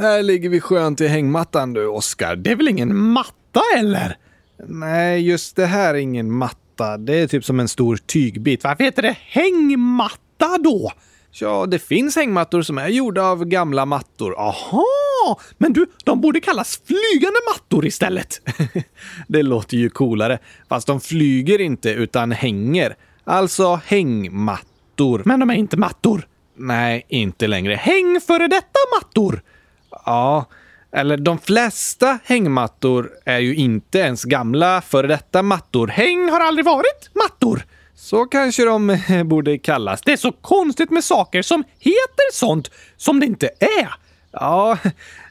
Här ligger vi skönt i hängmattan du, Oskar. Det är väl ingen matta eller? Nej, just det här är ingen matta. Det är typ som en stor tygbit. Varför heter det hängmatta då? Ja, det finns hängmattor som är gjorda av gamla mattor. Aha! Men du, de borde kallas flygande mattor istället. det låter ju coolare. Fast de flyger inte utan hänger. Alltså hängmattor. Men de är inte mattor. Nej, inte längre. Häng före detta mattor! Ja, eller de flesta hängmattor är ju inte ens gamla före detta mattor. Häng har aldrig varit mattor. Så kanske de eh, borde kallas. Det är så konstigt med saker som heter sånt som det inte är. Ja,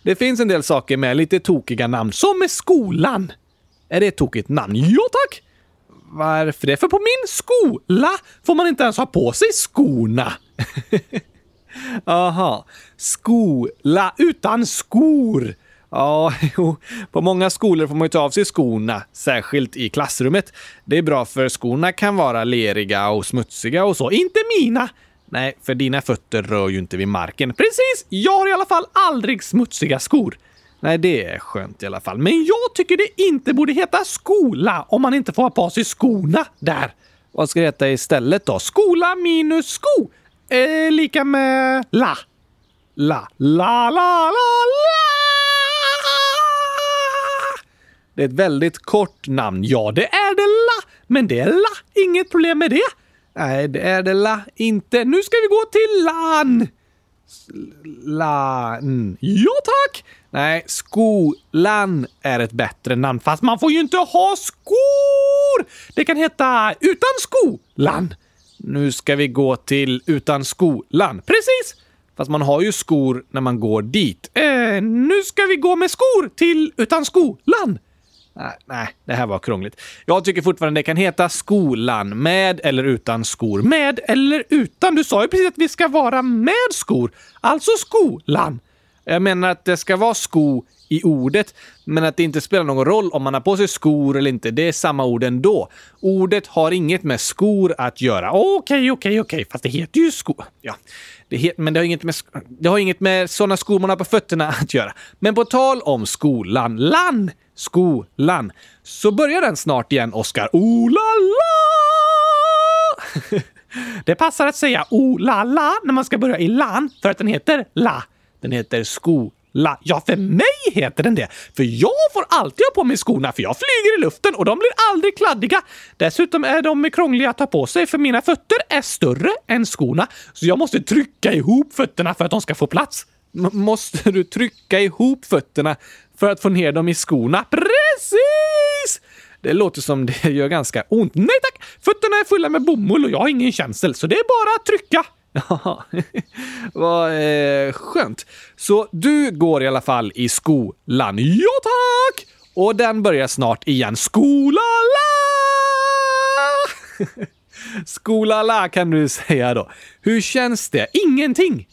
det finns en del saker med lite tokiga namn, som med skolan. Är det ett tokigt namn? Ja, tack! Varför det? För på min skola får man inte ens ha på sig skorna. Aha. Skola utan skor. Ja, jo. På många skolor får man ju ta av sig skorna, särskilt i klassrummet. Det är bra för skorna kan vara leriga och smutsiga och så. Inte mina! Nej, för dina fötter rör ju inte vid marken. Precis! Jag har i alla fall aldrig smutsiga skor. Nej, det är skönt i alla fall. Men jag tycker det inte borde heta skola om man inte får ha på sig skorna där. Vad ska det heta istället då? Skola minus sko är lika med la. La, la, la, la, la! Det är ett väldigt kort namn. Ja, det är det la, men det är la. Inget problem med det. Nej, det är det la inte. Nu ska vi gå till lan. Lan. Ja, tack! Nej, skolan är ett bättre namn, fast man får ju inte ha skor! Det kan heta utan skolan. Nu ska vi gå till utan skolan. Precis! Fast man har ju skor när man går dit. Eh, nu ska vi gå med skor till utan skolan. Nej, nej, det här var krångligt. Jag tycker fortfarande det kan heta skolan, med eller utan skor. Med eller utan? Du sa ju precis att vi ska vara med skor. Alltså skolan. Jag menar att det ska vara sko i ordet, men att det inte spelar någon roll om man har på sig skor eller inte. Det är samma ord ändå. Ordet har inget med skor att göra. Okej, okej, okej, fast det heter ju skor. Ja, det heter, men det har inget med, det har inget med sådana skor man har på fötterna att göra. Men på tal om skolan, lan, skolan, så börjar den snart igen, Oskar. Oh la la! Det passar att säga oh la la när man ska börja i lan för att den heter la. Den heter La, Ja, för mig heter den det. För jag får alltid ha på mig skorna för jag flyger i luften och de blir aldrig kladdiga. Dessutom är de krångliga att ta på sig för mina fötter är större än skorna. Så jag måste trycka ihop fötterna för att de ska få plats. M måste du trycka ihop fötterna för att få ner dem i skorna? Precis! Det låter som det gör ganska ont. Nej tack! Fötterna är fulla med bomull och jag har ingen känsel, så det är bara att trycka. Ja, vad eh, skönt. Så du går i alla fall i skolan. Ja, tack! Och den börjar snart igen. Skolala! Skolala kan du säga då. Hur känns det? Ingenting.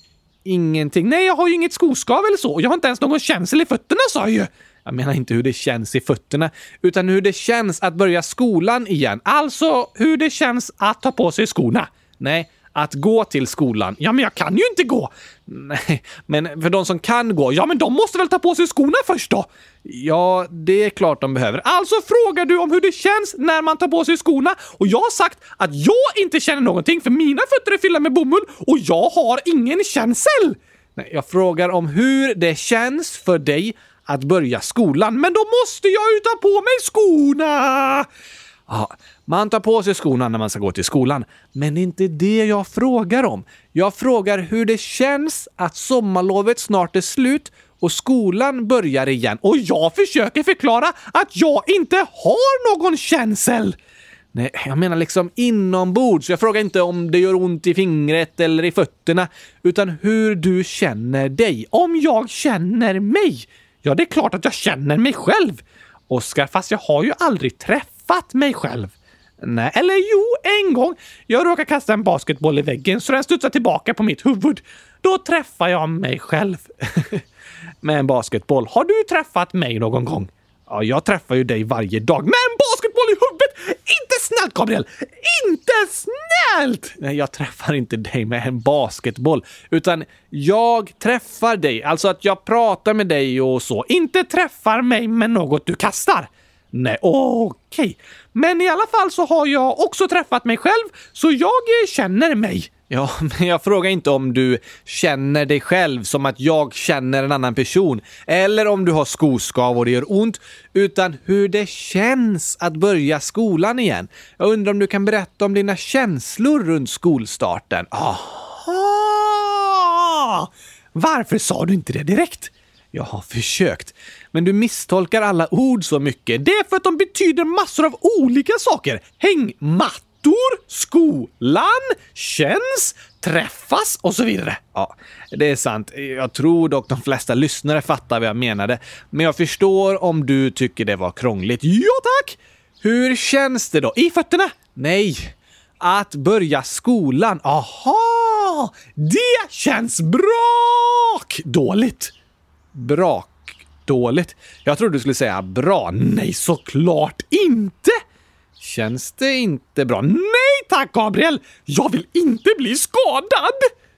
Ingenting. Nej, jag har ju inget skoskav eller så. Jag har inte ens någon känsel i fötterna, sa jag ju. Jag menar inte hur det känns i fötterna, utan hur det känns att börja skolan igen. Alltså hur det känns att ta på sig skorna. Nej, att gå till skolan. Ja, men jag kan ju inte gå! Nej, men för de som kan gå, ja men de måste väl ta på sig skorna först då? Ja, det är klart de behöver. Alltså frågar du om hur det känns när man tar på sig skorna och jag har sagt att jag inte känner någonting för mina fötter är fyllda med bomull och jag har ingen känsel! Nej, jag frågar om hur det känns för dig att börja skolan, men då måste jag ju ta på mig skorna! Ja, man tar på sig skorna när man ska gå till skolan. Men det är inte det jag frågar om. Jag frågar hur det känns att sommarlovet snart är slut och skolan börjar igen. Och jag försöker förklara att jag inte har någon känsel! Nej, jag menar liksom inombords. Jag frågar inte om det gör ont i fingret eller i fötterna, utan hur du känner dig. Om jag känner mig? Ja, det är klart att jag känner mig själv. Oskar, fast jag har ju aldrig träffat mig själv. Nej, eller jo, en gång. Jag råkade kasta en basketboll i väggen så den studsade tillbaka på mitt huvud. Då träffade jag mig själv. Med en basketboll. Har du träffat mig någon gång? Ja, jag träffar ju dig varje dag med en basketboll i huvudet! Inte snällt, Gabriel! Inte snällt! Nej, jag träffar inte dig med en basketboll, utan jag träffar dig. Alltså att jag pratar med dig och så. Inte träffar mig med något du kastar. Nej, okej. Okay. Men i alla fall så har jag också träffat mig själv, så jag eh, känner mig. Ja, men jag frågar inte om du känner dig själv som att jag känner en annan person, eller om du har skoskav och det gör ont, utan hur det känns att börja skolan igen. Jag undrar om du kan berätta om dina känslor runt skolstarten. Aha! Varför sa du inte det direkt? Jag har försökt. Men du misstolkar alla ord så mycket. Det är för att de betyder massor av olika saker. Hängmattor, skolan, känns, träffas och så vidare. Ja, det är sant. Jag tror dock de flesta lyssnare fattar vad jag menade. Men jag förstår om du tycker det var krångligt. Ja, tack! Hur känns det då? I fötterna? Nej. Att börja skolan. Aha! Det känns brak! Dåligt Brak. Dåligt. Jag trodde du skulle säga bra. Nej, såklart inte! Känns det inte bra? Nej tack, Gabriel! Jag vill inte bli skadad!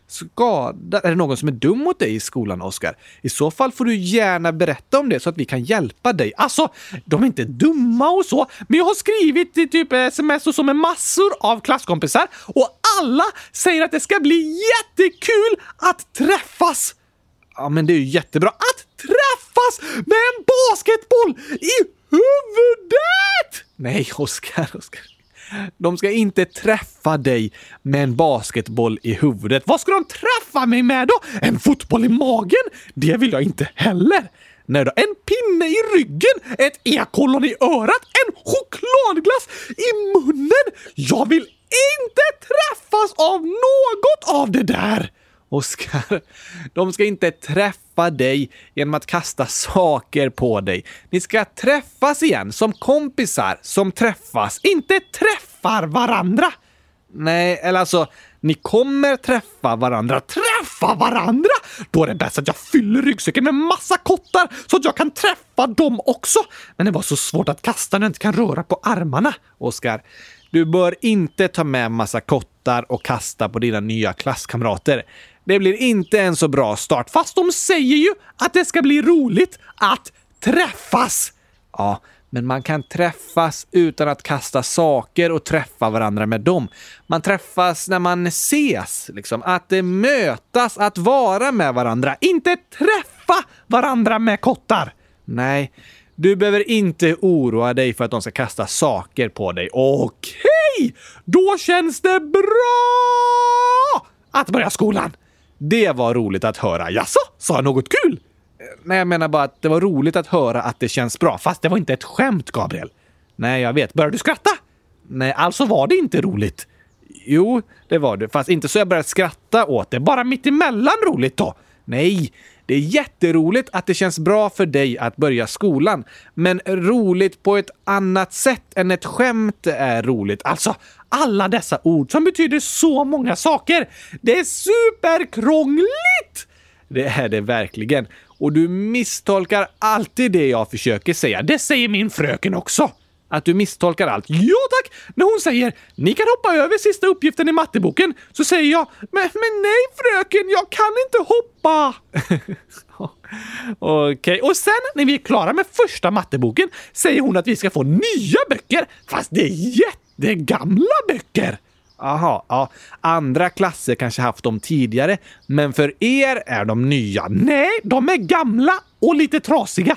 Skadad? Är det någon som är dum mot dig i skolan, Oskar? I så fall får du gärna berätta om det så att vi kan hjälpa dig. Alltså, de är inte dumma och så, men jag har skrivit i typ sms och så med massor av klasskompisar och alla säger att det ska bli jättekul att träffas! Ja, men det är ju jättebra att träffas med en basketboll i huvudet! Nej, Oskar, Oskar. De ska inte träffa dig med en basketboll i huvudet. Vad ska de träffa mig med då? En fotboll i magen? Det vill jag inte heller. Nej då, en pinne i ryggen, ett ekollon i örat, en chokladglass i munnen. Jag vill inte träffas av något av det där! Oskar, de ska inte träffa dig genom att kasta saker på dig. Ni ska träffas igen som kompisar som träffas, inte träffar varandra. Nej, eller alltså, ni kommer träffa varandra. Träffa varandra? Då är det bäst att jag fyller ryggsäcken med massa kottar så att jag kan träffa dem också. Men det var så svårt att kasta när jag inte kan röra på armarna. Oskar, du bör inte ta med massa kottar och kasta på dina nya klasskamrater. Det blir inte en så bra start, fast de säger ju att det ska bli roligt att träffas. Ja, men man kan träffas utan att kasta saker och träffa varandra med dem. Man träffas när man ses, liksom. Att eh, mötas, att vara med varandra. Inte träffa varandra med kottar. Nej, du behöver inte oroa dig för att de ska kasta saker på dig. Okej, då känns det bra att börja skolan. Det var roligt att höra. Jaså, sa jag något kul? Nej, jag menar bara att det var roligt att höra att det känns bra. Fast det var inte ett skämt, Gabriel. Nej, jag vet. Började du skratta? Nej, alltså var det inte roligt. Jo, det var det. Fast inte så jag började skratta åt det. Bara mitt emellan roligt då. Nej, det är jätteroligt att det känns bra för dig att börja skolan. Men roligt på ett annat sätt än ett skämt är roligt. Alltså, alla dessa ord som betyder så många saker. Det är superkrångligt! Det är det verkligen. Och du misstolkar alltid det jag försöker säga. Det säger min fröken också. Att du misstolkar allt. Ja tack! När hon säger “Ni kan hoppa över sista uppgiften i matteboken” så säger jag “Men, men nej fröken, jag kan inte hoppa!” Okej, okay. och sen när vi är klara med första matteboken säger hon att vi ska få nya böcker, fast det är jättegamla böcker. Aha, ja. Andra klasser kanske haft dem tidigare, men för er är de nya. Nej, de är gamla och lite trasiga.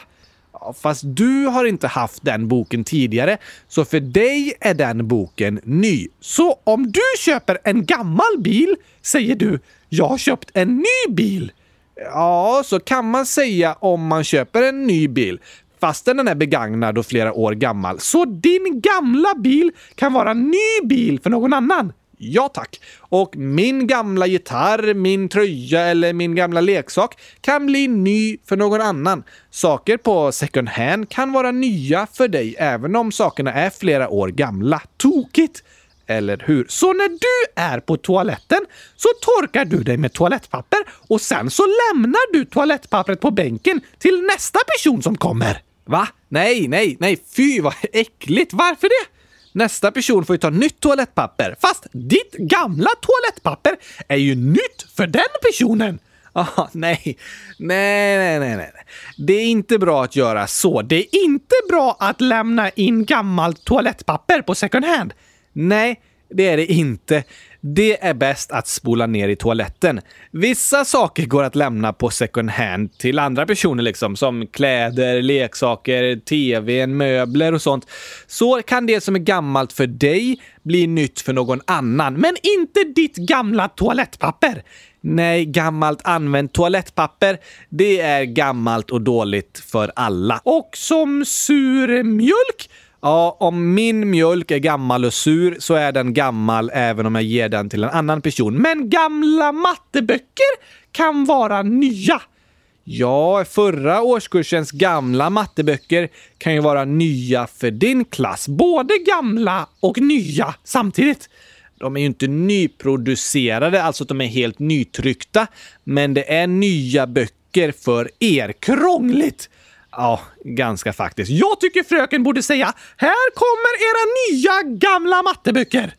Ja, fast du har inte haft den boken tidigare, så för dig är den boken ny. Så om du köper en gammal bil säger du “Jag har köpt en ny bil”. Ja, så kan man säga om man köper en ny bil fastän den är begagnad och flera år gammal. Så din gamla bil kan vara ny bil för någon annan. Ja tack. Och min gamla gitarr, min tröja eller min gamla leksak kan bli ny för någon annan. Saker på second hand kan vara nya för dig även om sakerna är flera år gamla. Tokigt! Eller hur? Så när du är på toaletten så torkar du dig med toalettpapper och sen så lämnar du toalettpappret på bänken till nästa person som kommer. Va? Nej, nej, nej, fy vad äckligt! Varför det? Nästa person får ju ta nytt toalettpapper. Fast ditt gamla toalettpapper är ju nytt för den personen. Ah, nej. nej, nej, nej, nej. Det är inte bra att göra så. Det är inte bra att lämna in gammalt toalettpapper på second hand. Nej, det är det inte. Det är bäst att spola ner i toaletten. Vissa saker går att lämna på second hand till andra personer, liksom, som kläder, leksaker, tv, möbler och sånt. Så kan det som är gammalt för dig bli nytt för någon annan, men inte ditt gamla toalettpapper. Nej, gammalt använt toalettpapper, det är gammalt och dåligt för alla. Och som sur mjölk Ja, om min mjölk är gammal och sur så är den gammal även om jag ger den till en annan person. Men gamla matteböcker kan vara nya. Ja, förra årskursens gamla matteböcker kan ju vara nya för din klass. Både gamla och nya samtidigt. De är ju inte nyproducerade, alltså att de är helt nytryckta. Men det är nya böcker för er. Krångligt! Ja, ganska faktiskt. Jag tycker fröken borde säga “Här kommer era nya gamla matteböcker”.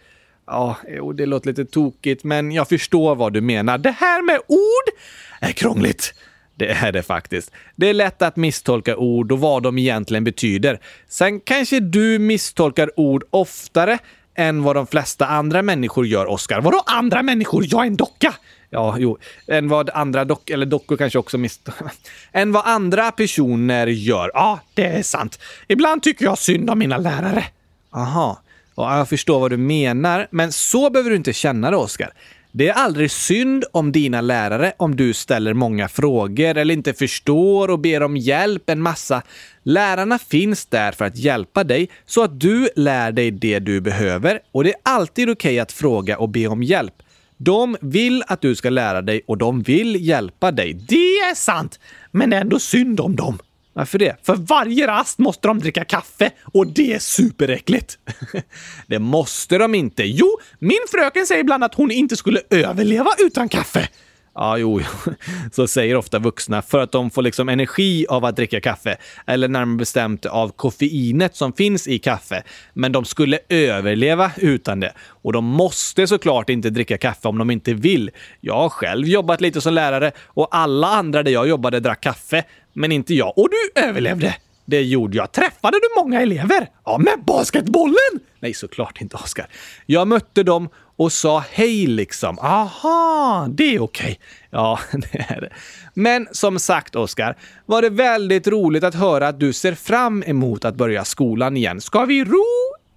Ja, jo, det låter lite tokigt, men jag förstår vad du menar. Det här med ord är krångligt. Det är det faktiskt. Det är lätt att misstolka ord och vad de egentligen betyder. Sen kanske du misstolkar ord oftare än vad de flesta andra människor gör, Oskar. Vadå andra människor? Jag är en docka! Ja, jo, än vad andra dock, eller dockor kanske också misstår, än vad andra personer gör. Ja, det är sant. Ibland tycker jag synd om mina lärare. Aha. Ja, jag förstår vad du menar, men så behöver du inte känna det, Oskar. Det är aldrig synd om dina lärare om du ställer många frågor eller inte förstår och ber om hjälp en massa. Lärarna finns där för att hjälpa dig så att du lär dig det du behöver och det är alltid okej okay att fråga och be om hjälp. De vill att du ska lära dig och de vill hjälpa dig. Det är sant! Men det är ändå synd om dem. Varför det? För varje rast måste de dricka kaffe och det är superäckligt. det måste de inte. Jo, min fröken säger ibland att hon inte skulle överleva utan kaffe. Ja, jo, så säger ofta vuxna för att de får liksom energi av att dricka kaffe. Eller närmare bestämt av koffeinet som finns i kaffe. Men de skulle överleva utan det. Och de måste såklart inte dricka kaffe om de inte vill. Jag har själv jobbat lite som lärare och alla andra där jag jobbade drack kaffe. Men inte jag. Och du överlevde! Det gjorde jag. Träffade du många elever? Ja, med basketbollen! Nej, såklart inte, Oskar. Jag mötte dem och sa hej liksom. Aha, det är okej. Okay. Ja, det är det. Men som sagt, Oskar, var det väldigt roligt att höra att du ser fram emot att börja skolan igen. Ska vi ro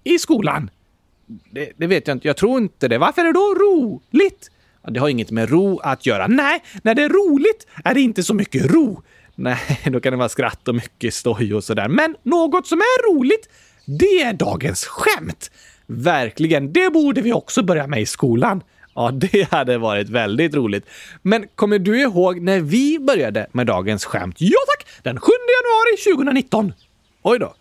i skolan? Det, det vet jag inte. Jag tror inte det. Varför är det då roligt? Det har inget med ro att göra. Nej, när det är roligt är det inte så mycket ro. Nej, då kan det vara skratt och mycket stoj och sådär. Men något som är roligt, det är dagens skämt. Verkligen, det borde vi också börja med i skolan. Ja, det hade varit väldigt roligt. Men kommer du ihåg när vi började med dagens skämt? Ja tack! Den 7 januari 2019. Oj då.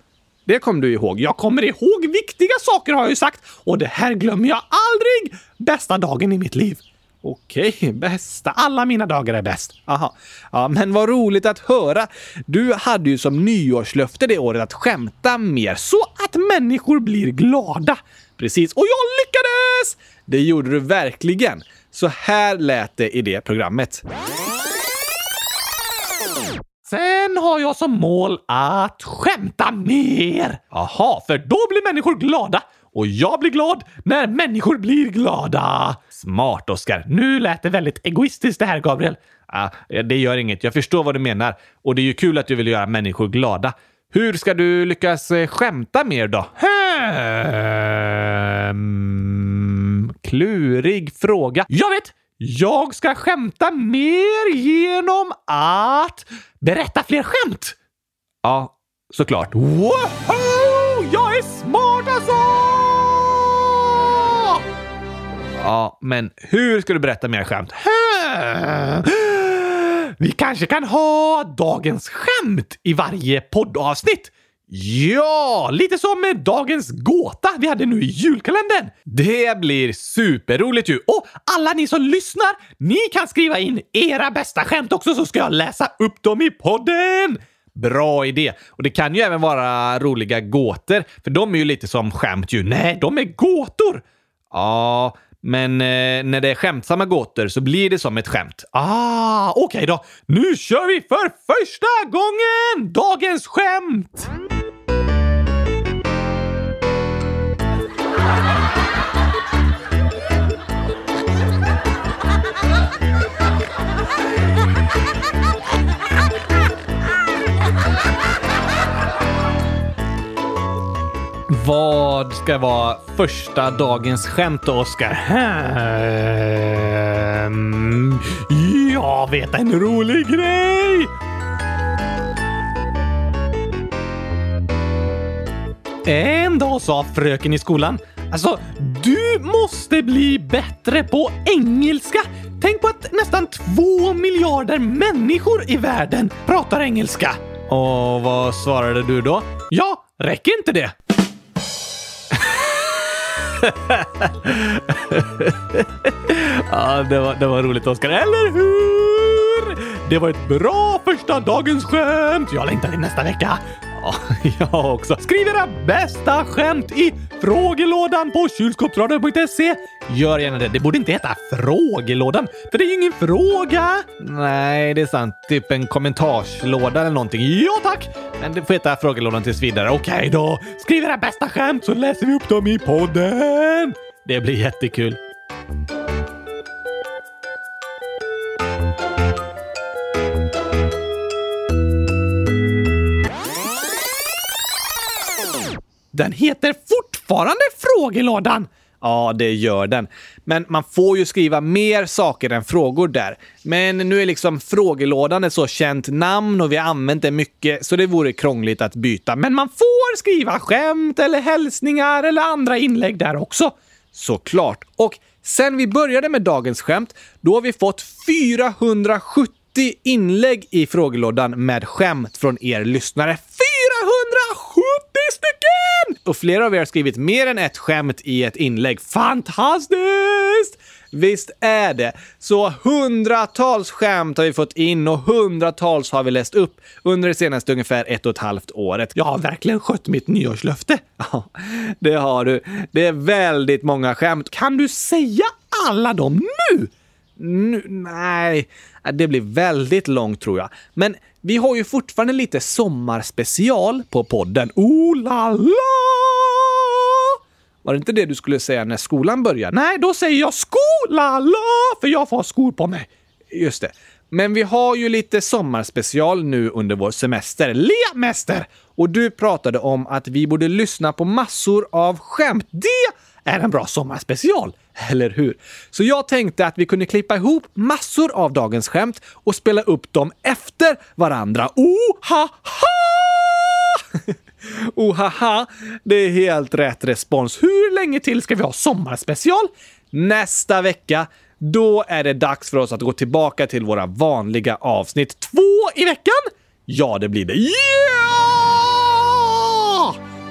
Det kommer du ihåg. Jag kommer ihåg viktiga saker har jag ju sagt och det här glömmer jag aldrig. Bästa dagen i mitt liv. Okej, bästa. Alla mina dagar är bäst. Aha. Ja, men vad roligt att höra. Du hade ju som nyårslöfte det året att skämta mer så att människor blir glada. Precis, och jag lyckades! Det gjorde du verkligen. Så här lät det i det programmet. Sen har jag som mål att skämta mer. Aha, för då blir människor glada och jag blir glad när människor blir glada. Smart, Oskar. Nu lät det väldigt egoistiskt det här, Gabriel. Ah, det gör inget. Jag förstår vad du menar. Och det är ju kul att du vill göra människor glada. Hur ska du lyckas eh, skämta mer då? Hmm, klurig fråga. Jag vet! Jag ska skämta mer genom att berätta fler skämt. Ja, såklart. Woho! Jag är smart alltså! Ja, men hur ska du berätta mer skämt? Vi kanske kan ha dagens skämt i varje poddavsnitt. Ja, lite som med dagens gåta vi hade nu i julkalendern. Det blir superroligt ju! Och alla ni som lyssnar, ni kan skriva in era bästa skämt också så ska jag läsa upp dem i podden! Bra idé! Och det kan ju även vara roliga gåtor, för de är ju lite som skämt ju. Nej, de är gåtor! Ja, men eh, när det är skämtsamma gåtor så blir det som ett skämt. Ah, okej okay då. Nu kör vi för första gången dagens skämt! Vad ska vara första dagens skämt då, Oskar? Hmm. Jag vet en rolig grej! En dag sa fröken i skolan Alltså, du måste bli bättre på engelska. Tänk på att nästan två miljarder människor i världen pratar engelska. Och vad svarade du då? Ja, räcker inte det? ja, det var, det var roligt Oskar, eller hur? Det var ett bra första dagens skämt. Jag längtar till nästa vecka. Ja, jag också. Skriv era bästa skämt i frågelådan på kylskåpsradion.se. Gör gärna det. Det borde inte heta frågelådan, för det är ju ingen fråga. Nej, det är sant. Typ en kommentarslåda eller någonting. Ja, tack! Men det får heta frågelådan tills vidare. Okej då. Skriv era bästa skämt så läser vi upp dem i podden. Det blir jättekul. Den heter fortfarande Frågelådan! Ja, det gör den. Men man får ju skriva mer saker än frågor där. Men nu är liksom frågelådan ett så känt namn och vi har använt det mycket så det vore krångligt att byta. Men man får skriva skämt eller hälsningar eller andra inlägg där också. Såklart. Och sen vi började med dagens skämt, då har vi fått 470 inlägg i frågelådan med skämt från er lyssnare. 470 70 stycken! Och flera av er har skrivit mer än ett skämt i ett inlägg. Fantastiskt! Visst är det. Så hundratals skämt har vi fått in och hundratals har vi läst upp under det senaste ungefär ett och ett halvt året. Jag har verkligen skött mitt nyårslöfte. Ja, det har du. Det är väldigt många skämt. Kan du säga alla dem nu? Nu nej, det blir väldigt långt tror jag. Men vi har ju fortfarande lite sommarspecial på podden. Oh la la! Var det inte det du skulle säga när skolan börjar? Nej, då säger jag skola la, för jag får ha skor på mig. Just det. Men vi har ju lite sommarspecial nu under vår semester. Lemester! Och du pratade om att vi borde lyssna på massor av skämt. Det är en bra sommarspecial, eller hur? Så jag tänkte att vi kunde klippa ihop massor av dagens skämt och spela upp dem efter varandra. Oh, ha, ha! oh, ha, ha! Det är helt rätt respons. Hur länge till ska vi ha sommarspecial? Nästa vecka. Då är det dags för oss att gå tillbaka till våra vanliga avsnitt. Två i veckan? Ja, det blir det. Yeah!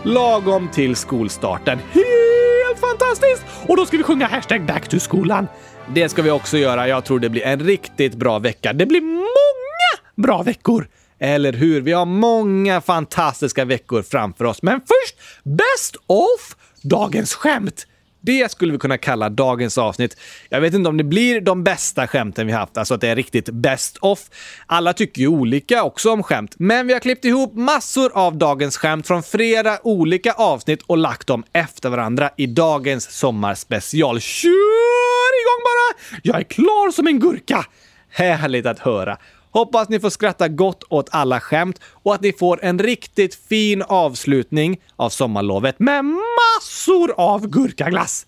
Lagom till skolstarten Helt fantastiskt! Och då ska vi sjunga hashtag back to skolan. Det ska vi också göra. Jag tror det blir en riktigt bra vecka. Det blir många bra veckor! Eller hur? Vi har många fantastiska veckor framför oss. Men först, Best of Dagens skämt. Det skulle vi kunna kalla dagens avsnitt. Jag vet inte om det blir de bästa skämten vi haft, alltså att det är riktigt best of. Alla tycker ju olika också om skämt, men vi har klippt ihop massor av dagens skämt från flera olika avsnitt och lagt dem efter varandra i dagens sommarspecial. Kör igång bara! Jag är klar som en gurka! Härligt att höra. Hoppas ni får skratta gott åt alla skämt och att ni får en riktigt fin avslutning av sommarlovet med massor av gurkaglass.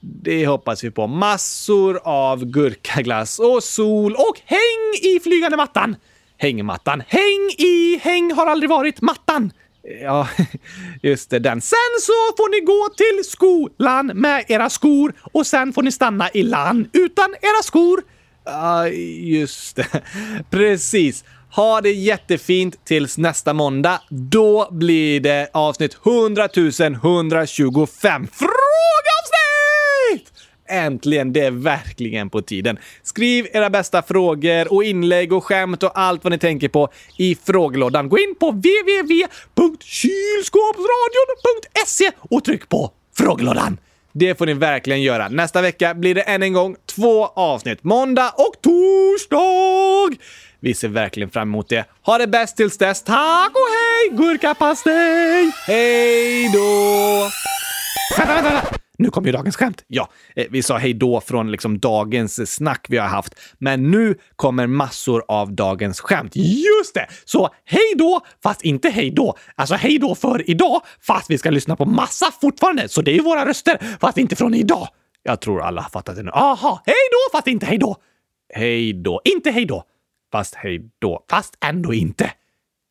Det hoppas vi på. Massor av gurkaglass och sol och häng i flygande mattan. Hängmattan. Häng i häng har aldrig varit mattan. Ja, just det, den. Sen så får ni gå till skolan med era skor och sen får ni stanna i land utan era skor. Ja, uh, just det. Precis. Ha det jättefint tills nästa måndag. Då blir det avsnitt 100 125 frågeavsnitt! äntligen! Det är verkligen på tiden. Skriv era bästa frågor och inlägg och skämt och allt vad ni tänker på i frågelådan. Gå in på www.kylskåpsradion.se och tryck på frågelådan. Det får ni verkligen göra. Nästa vecka blir det än en gång två avsnitt. Måndag och torsdag! Vi ser verkligen fram emot det. Ha det bäst tills dess. Tack och hej! Gurkapastej! Hej då! Vänta, vänta, vänta! Nu kommer ju dagens skämt. Ja, eh, vi sa hej då från liksom dagens snack vi har haft, men nu kommer massor av dagens skämt. Just det! Så hej då, fast inte hej då. Alltså hej då för idag, fast vi ska lyssna på massa fortfarande. Så det är ju våra röster, fast inte från idag. Jag tror alla har fattat det nu. Aha, hej då, fast inte hej då. Hej då, inte hej då. Fast hej då, fast ändå inte.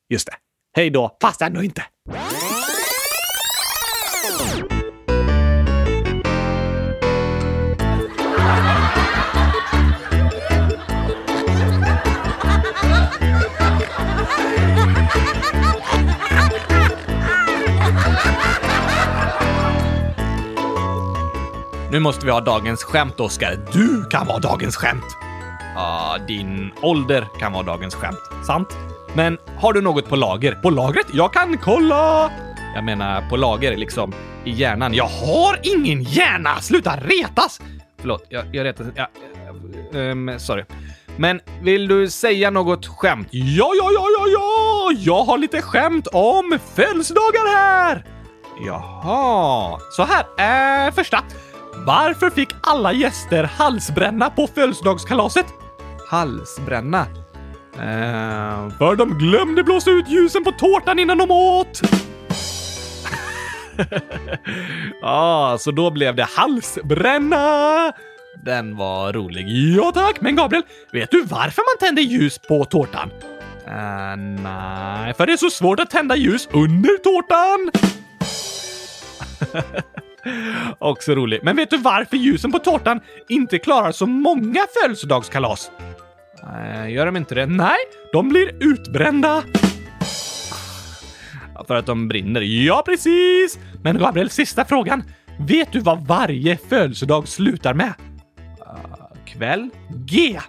Just det. Hej då, fast ändå inte. Nu måste vi ha dagens skämt, Oskar. Du kan vara dagens skämt. Ja, din ålder kan vara dagens skämt. Sant? Men har du något på lager? På lagret? Jag kan kolla! Jag menar på lager, liksom i hjärnan. Jag har ingen hjärna! Sluta retas! Förlåt, jag, jag retas... Ja, um, sorry. Men vill du säga något skämt? Ja, ja, ja, ja, ja! Jag har lite skämt om födelsedagar här! Jaha, så här. Eh, första. Varför fick alla gäster halsbränna på födelsedagskalaset? Halsbränna? Eh, för de glömde blåsa ut ljusen på tårtan innan de åt. ah, så då blev det halsbränna. Den var rolig. Ja tack, men Gabriel, vet du varför man tänder ljus på tårtan? Uh, nej, för det är så svårt att tända ljus under tårtan. Också rolig. Men vet du varför ljusen på tårtan inte klarar så många födelsedagskalas? Nej, gör de inte det? Nej, de blir utbrända. För att de brinner. Ja, precis! Men Gabriel, sista frågan. Vet du vad varje födelsedag slutar med? Uh, kväll? G.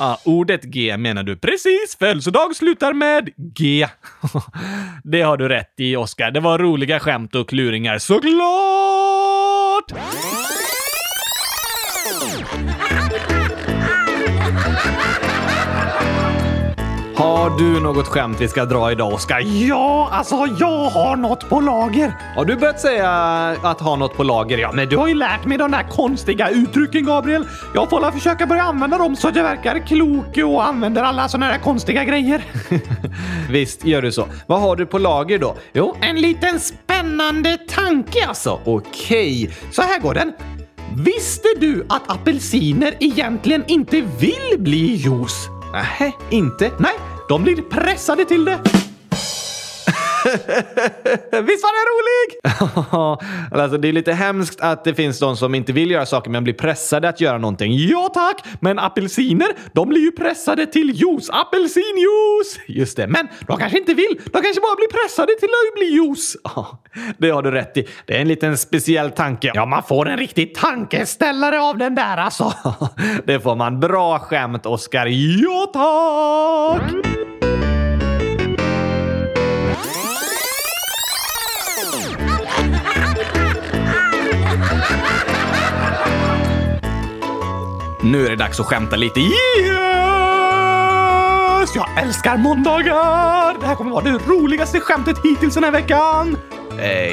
Ah, ordet G menar du. Precis! Födelsedag slutar med G. det har du rätt i, Oskar. Det var roliga skämt och kluringar, såklart! Har du något skämt vi ska dra idag, Oskar? Ja, alltså jag har något på lager. Har du börjat säga att ha något på lager? Ja, men du har ju lärt mig de där konstiga uttrycken, Gabriel. Jag får försöka börja använda dem så att jag verkar klok och använder alla såna där konstiga grejer. Visst gör du så. Vad har du på lager då? Jo, en liten spännande tanke alltså. Okej, så här går den. Visste du att apelsiner egentligen inte vill bli juice? Nej, inte? Nej, de blir pressade till det. Visst var den rolig? alltså, det är lite hemskt att det finns de som inte vill göra saker men blir pressade att göra någonting. Ja tack! Men apelsiner, de blir ju pressade till juice. Apelsinjuice! Just det, men de kanske inte vill. De kanske bara blir pressade till att bli juice. det har du rätt i. Det är en liten speciell tanke. Ja, man får en riktig tankeställare av den där alltså. det får man. Bra skämt, Oskar. Ja tack! Nu är det dags att skämta lite. Yes! Jag älskar måndagar! Det här kommer vara det roligaste skämtet hittills den här veckan. Eh,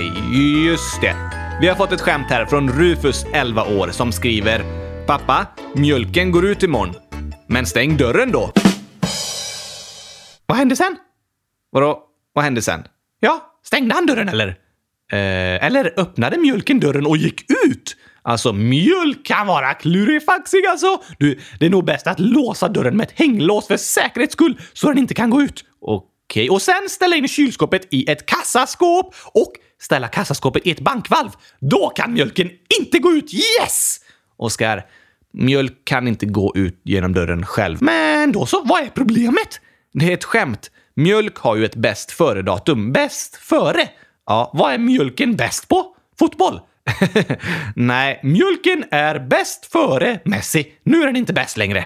just det. Vi har fått ett skämt här från Rufus, 11 år, som skriver Pappa, mjölken går ut imorgon. Men stäng dörren då. Vad hände sen? Vadå, vad hände sen? Ja, stängde han dörren eller? Eh, eller öppnade mjölken dörren och gick ut? Alltså, mjölk kan vara klurifaxig alltså. Du, det är nog bäst att låsa dörren med ett hänglås för säkerhets skull så den inte kan gå ut. Okej, okay. och sen ställa in kylskåpet i ett kassaskåp och ställa kassaskåpet i ett bankvalv. Då kan mjölken inte gå ut. Yes! Oskar, mjölk kan inte gå ut genom dörren själv. Men då så, vad är problemet? Det är ett skämt. Mjölk har ju ett bäst före-datum. Bäst före? Ja, vad är mjölken bäst på? Fotboll? Nej, mjölken är bäst före Messi. Nu är den inte bäst längre.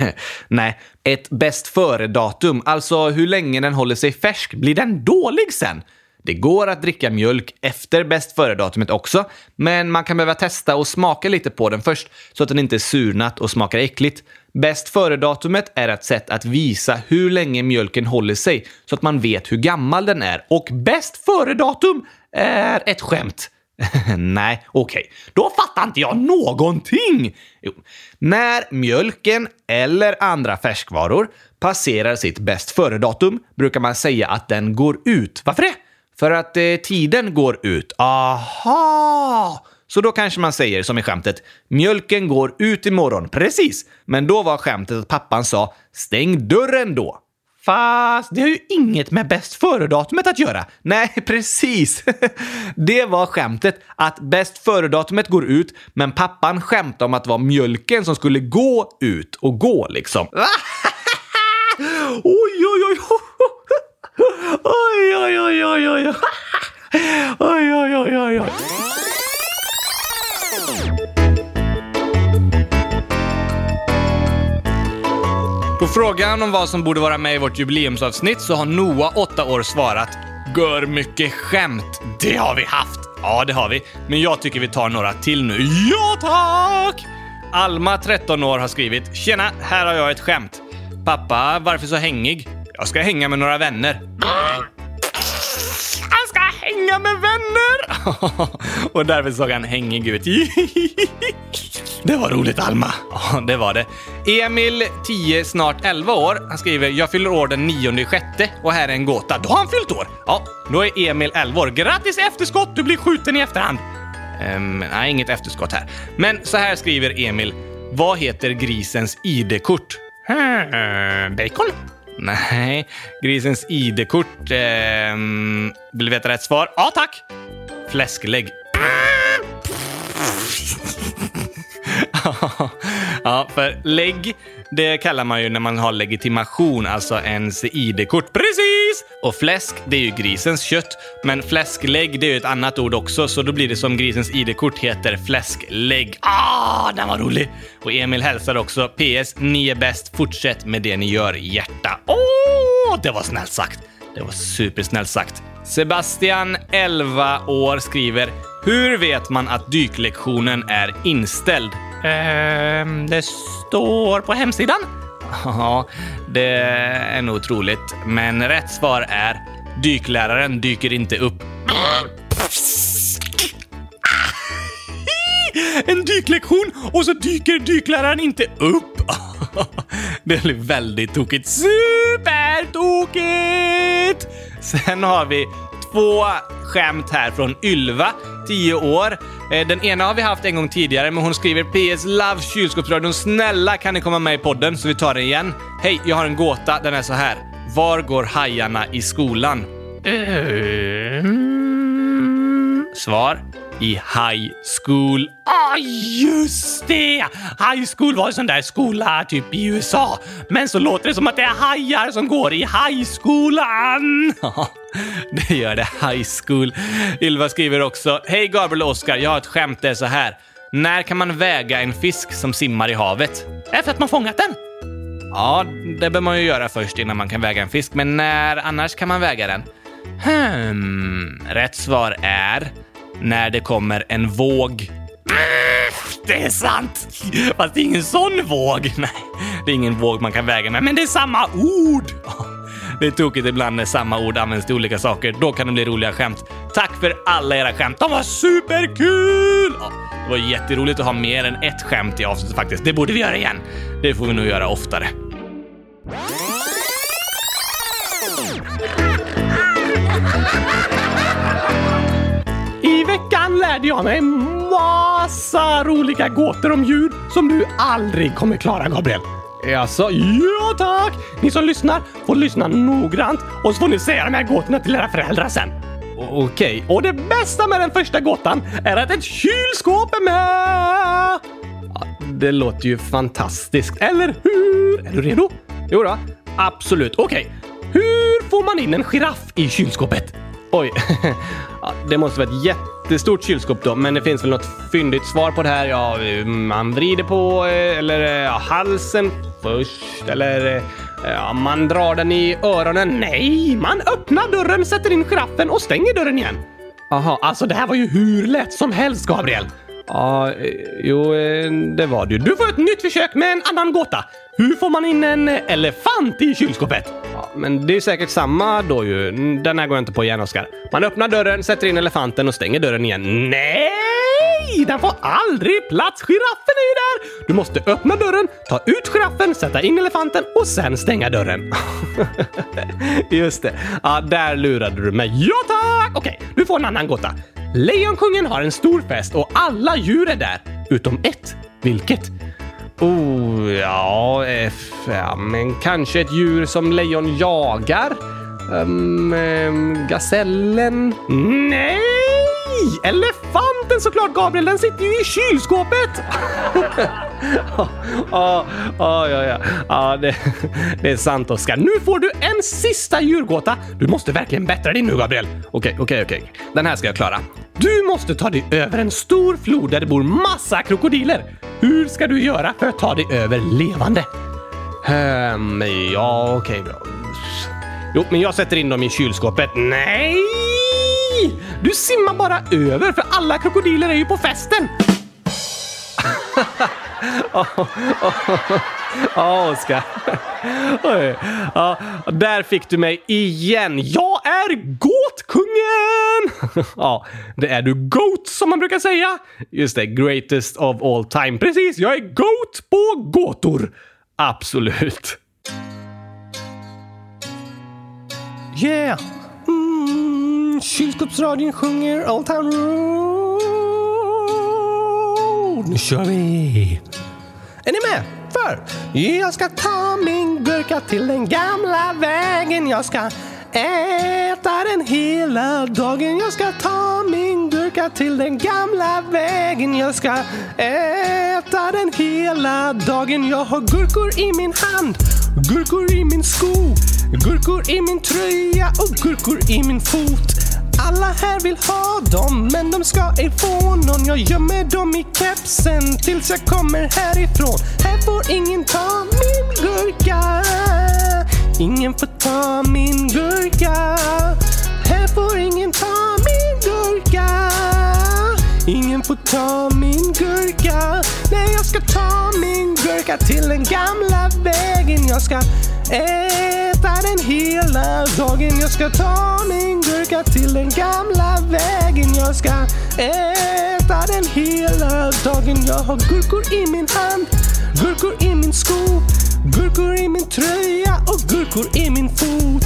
Nej, ett bäst före-datum, alltså hur länge den håller sig färsk, blir den dålig sen? Det går att dricka mjölk efter bäst före-datumet också, men man kan behöva testa och smaka lite på den först så att den inte är surnat och smakar äckligt. Bäst före-datumet är ett sätt att visa hur länge mjölken håller sig så att man vet hur gammal den är. Och bäst före-datum är ett skämt. Nej, okej. Okay. Då fattar inte jag någonting! Jo. När mjölken eller andra färskvaror passerar sitt bäst före-datum brukar man säga att den går ut. Varför det? För att eh, tiden går ut. Aha! Så då kanske man säger som i skämtet “mjölken går ut imorgon”. Precis! Men då var skämtet att pappan sa “stäng dörren då”. Fast det har ju inget med bäst före-datumet att göra. Nej, precis. Det var skämtet att bäst före-datumet går ut, men pappan skämtade om att det var mjölken som skulle gå ut och gå liksom. oj, oj, oj. Oj, oj, oj, oj, oj. Oj, oj, oj, oj, oj. På frågan om vad som borde vara med i vårt jubileumsavsnitt så har Noah, 8 år, svarat “Gör mycket skämt, det har vi haft”. Ja, det har vi. Men jag tycker vi tar några till nu. Ja, tack! Alma, 13 år, har skrivit “Tjena, här har jag ett skämt. Pappa, varför så hängig? Jag ska hänga med några vänner.” Han ska hänga med vänner! Och därför såg han hängig ut. Det var roligt, Alma. Ja, det var det. Emil, 10, snart 11 år, han skriver “Jag fyller år den 9 sjätte och här är en gåta”. Då har han fyllt år! Ja, då är Emil 11 år. Grattis efterskott! Du blir skjuten i efterhand. Um, nej, inget efterskott här. Men så här skriver Emil. Vad heter grisens ID-kort? Hmm, bacon? Nej, grisens ID-kort... Eh, vill du veta rätt svar? Ja, tack! Fläsklägg. ja, för lägg, det kallar man ju när man har legitimation, alltså ens ID-kort. Precis! Och fläsk, det är ju grisens kött. Men fläsklägg, det är ju ett annat ord också, så då blir det som grisens ID-kort heter fläsklägg. Ah, den var rolig! Och Emil hälsar också PS, ni är bäst. Fortsätt med det ni gör, hjärta. Åh, oh, det var snällt sagt. Det var supersnällt sagt. Sebastian, 11 år, skriver “Hur vet man att dyklektionen är inställd?” Ehm, det står på hemsidan. Ja, det är nog troligt. Men rätt svar är dykläraren dyker inte upp. En dyklektion och så dyker dykläraren inte upp. Det blir väldigt tokigt. Supertokigt! Sen har vi två skämt här från Ylva, 10 år. Eh, den ena har vi haft en gång tidigare, men hon skriver PS Love kylskåpsradion. Snälla kan ni komma med i podden så vi tar den igen. Hej, jag har en gåta. Den är så här. Var går hajarna i skolan? Mm. Svar i high school. Ah, just det! High school var en sån där skola typ i USA. Men så låter det som att det är hajar som går i highskolan. det gör det. High school. Ylva skriver också. Hej Gabriel och Oskar, jag har ett skämt. Det är så här. När kan man väga en fisk som simmar i havet? Efter att man fångat den. Ja, det bör man ju göra först innan man kan väga en fisk. Men när annars kan man väga den? Hmm, rätt svar är när det kommer en våg. Det är sant! Fast det är ingen sån våg. Nej, det är ingen våg man kan väga med, men det är samma ord! Det är tokigt ibland när samma ord används till olika saker. Då kan det bli roliga skämt. Tack för alla era skämt. De var superkul! Det var jätteroligt att ha mer än ett skämt i avsnittet faktiskt. Det borde vi göra igen. Det får vi nog göra oftare. lärde jag mig massa roliga gåtor om djur som du aldrig kommer klara, Gabriel. Alltså, ja tack! Ni som lyssnar får lyssna noggrant och så får ni säga de här gåtorna till era föräldrar sen. Okej, okay. och det bästa med den första gåtan är att ett kylskåp är med! Ja, det låter ju fantastiskt, eller hur? Är du redo? Jo då, absolut. Okej, okay. hur får man in en giraff i kylskåpet? Oj. Det måste vara ett jättestort kylskåp då, men det finns väl något fyndigt svar på det här. Ja, man vrider på eh, eller eh, ja, halsen först eller eh, ja, man drar den i öronen. Nej, man öppnar dörren, sätter in giraffen och stänger dörren igen. Jaha, alltså det här var ju hur lätt som helst, Gabriel. Ja, jo, det var det ju. Du får ett nytt försök med en annan gåta. Hur får man in en elefant i kylskåpet? Ja, men det är säkert samma då ju. Den här går jag inte på igen, Oskar. Man öppnar dörren, sätter in elefanten och stänger dörren igen. Nej! Den får aldrig plats! Giraffen är ju där! Du måste öppna dörren, ta ut giraffen, sätta in elefanten och sen stänga dörren. Just det. Ja, där lurade du mig. Ja tack! Okej, du får en annan gåta. Lejonkungen har en stor fest och alla djur är där, utom ett. Vilket? Oh, ja, eh, ja, men kanske ett djur som lejon jagar? Um, um, gasellen? Nej! Elefanten såklart, Gabriel! Den sitter ju i kylskåpet! Ja, ja, ja, ja. ja det, det är sant, Oskar. Nu får du en sista djurgåta. Du måste verkligen bättra dig nu, Gabriel. Okej, okej, okej. Den här ska jag klara. Du måste ta dig över en stor flod där det bor massa krokodiler. Hur ska du göra för att ta dig över levande? Um, ja, okej, bra. Jo, men jag sätter in dem i kylskåpet. Nej! Du simmar bara över för alla krokodiler är ju på festen. Ja, Oskar. Ja, där fick du mig igen. Jag är gåtkungen! Ja, det är du GOAT som man brukar säga. Just det, greatest of all time. Precis, jag är GOAT på gåtor. Absolut. Yeah! Mm, kylskåpsradion sjunger Old Town Road. Nu kör vi! Är ni med? För jag ska ta min gurka till den gamla vägen. Jag ska äta den hela dagen. Jag ska ta min gurka till den gamla vägen. Jag ska äta den hela dagen. Jag har gurkor i min hand, gurkor i min sko, gurkor i min tröja och gurkor i min fot. Alla här vill ha dem, men de ska ej få någon. Jag gömmer dem i kepsen tills jag kommer härifrån. Här får ingen ta min gurka. Ingen får ta min gurka. Här får ingen ta min gurka. Ingen får ta min gurka. Jag ska ta min gurka till den gamla vägen. Jag ska äta den hela dagen. Jag ska ta min gurka till den gamla vägen. Jag ska äta den hela dagen. Jag har gurkor i min hand, gurkor i min sko, gurkor i min tröja och gurkor i min fot.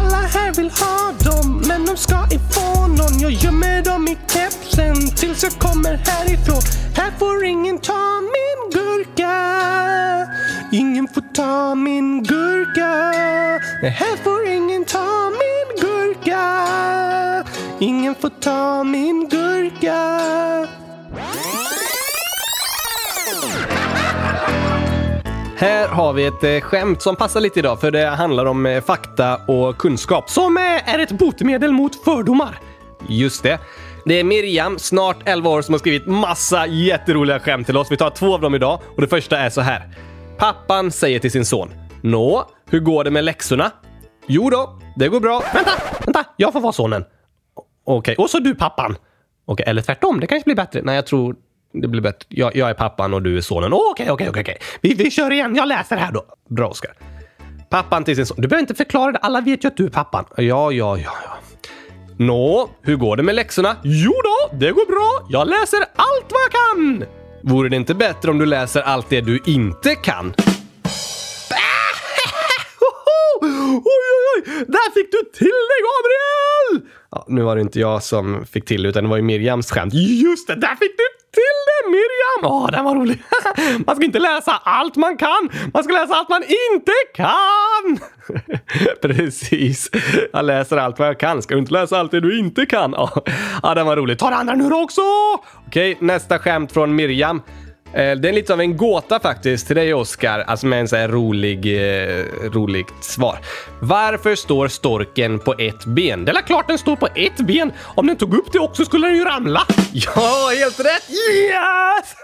Alla här vill ha dem, men de ska ej få någon. Jag gömmer dem i kepsen tills jag kommer härifrån. Här får ingen ta min gurka. Ingen får ta min gurka. Nej, här får ingen ta min gurka. Ingen får ta min gurka. Här har vi ett eh, skämt som passar lite idag för det handlar om eh, fakta och kunskap som eh, är ett botemedel mot fördomar. Just det. Det är Miriam, snart 11 år, som har skrivit massa jätteroliga skämt till oss. Vi tar två av dem idag och det första är så här. Pappan säger till sin son. Nå, hur går det med läxorna? Jo då, det går bra. Vänta, vänta, jag får vara sonen. Okej, och så du pappan. Okej, eller tvärtom, det kanske blir bättre. Nej, jag tror det blir bättre. Jag, jag är pappan och du är sonen. Okej, okej, okej. Vi, vi kör igen. Jag läser här då. Bra, Oskar. Pappan till sin son. Du behöver inte förklara det. Alla vet ju att du är pappan. Ja, ja, ja, ja. Nå, hur går det med läxorna? Jo då, det går bra. Jag läser allt vad jag kan. Vore det inte bättre om du läser allt det du inte kan? Oj, oj, oj! Där fick du till det, Gabriel! Ja, nu var det inte jag som fick till utan det var ju Miriams skämt. Just det, där fick du till det Miriam! Åh, den var rolig. Man ska inte läsa allt man kan. Man ska läsa allt man inte kan! Precis. Jag läser allt vad jag kan. Ska du inte läsa allt det du inte kan? Ja, den var rolig. Ta det andra nu då också! Okej, nästa skämt från Miriam. Eh, det är lite av en gåta faktiskt till dig Oskar, alltså med en så här rolig, eh, roligt svar. Varför står storken på ett ben? Det är klart den står på ett ben. Om den tog upp det också skulle den ju ramla. Ja, helt rätt! Yes!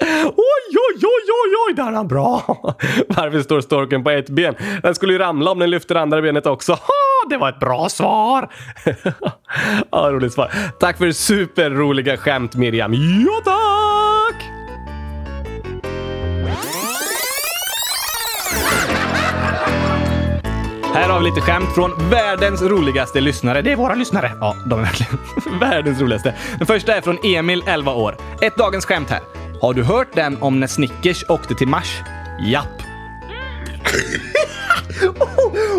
oj, oj, oj, oj, oj, där är han bra! Varför står storken på ett ben? Den skulle ju ramla om den lyfter andra benet också. Ha, det var ett bra svar! ja, roligt svar. Tack för superroliga skämt Miriam. Ja, tack! Här har vi lite skämt från världens roligaste lyssnare. Det är våra lyssnare. Ja, de är verkligen världens roligaste. Den första är från Emil, 11 år. Ett dagens skämt här. Har du hört den om när Snickers åkte till Mars? Japp. oh,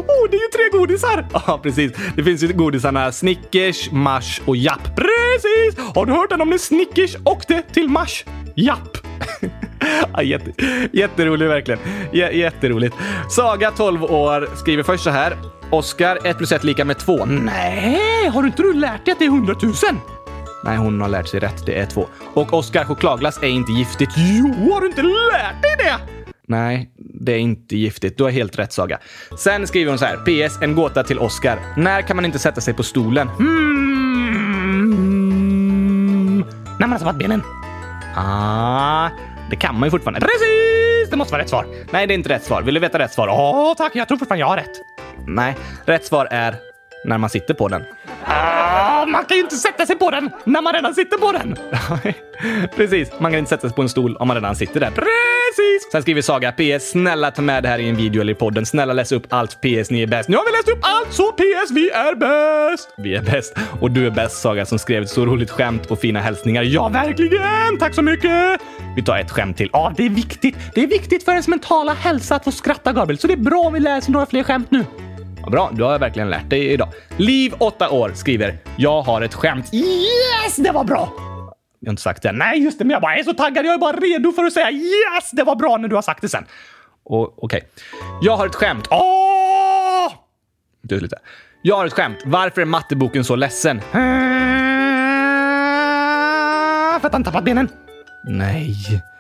oh, det är ju tre godisar! Ja, precis. Det finns ju godisarna Snickers, Mars och Japp. Precis! Har du hört den om när Snickers åkte till Mars? Japp. ja, jätte, jätterolig verkligen. J jätteroligt. Saga, 12 år, skriver först så här. Oskar, 1 plus 1 lika med 2. Nej, har du inte du lärt dig att det är 100 000? Nej, hon har lärt sig rätt. Det är 2. Och Oskar, chokladglass är inte giftigt. Jo, har du inte lärt dig det? Nej, det är inte giftigt. Du har helt rätt Saga. Sen skriver hon så här. PS. En gåta till Oskar. När kan man inte sätta sig på stolen? Hmm. När man har tappat benen. Ah, det kan man ju fortfarande. Precis! Det måste vara rätt svar. Nej, det är inte rätt svar. Vill du veta rätt svar? Åh, tack. Jag tror fortfarande jag har rätt. Nej, rätt svar är när man sitter på den. Ah, man kan ju inte sätta sig på den när man redan sitter på den. Precis, man kan inte sätta sig på en stol om man redan sitter där. Precis! Sen skriver Saga PS. Snälla ta med det här i en video eller i podden. Snälla läs upp allt PS. Ni är bäst. Nu har vi läst upp allt så PS. Vi är bäst! Vi är bäst. Och du är bäst Saga som skrev ett så roligt skämt och fina hälsningar. Ja, verkligen! Tack så mycket! Vi tar ett skämt till. Ja, det är viktigt. Det är viktigt för ens mentala hälsa att få skratta, Gabriel. Så det är bra om vi läser några fler skämt nu. Ja, bra, du har verkligen lärt dig idag. Liv, 8 år, skriver “Jag har ett skämt”. Yes, det var bra! Jag har inte sagt det. Nej, just det, men jag bara är så taggad. Jag är bara redo för att säga yes, det var bra när du har sagt det sen. Okej. Okej. Jag har ett skämt. Åh! Du lite. Jag har ett skämt. Varför är matteboken så ledsen? För att han tappat benen. Nej,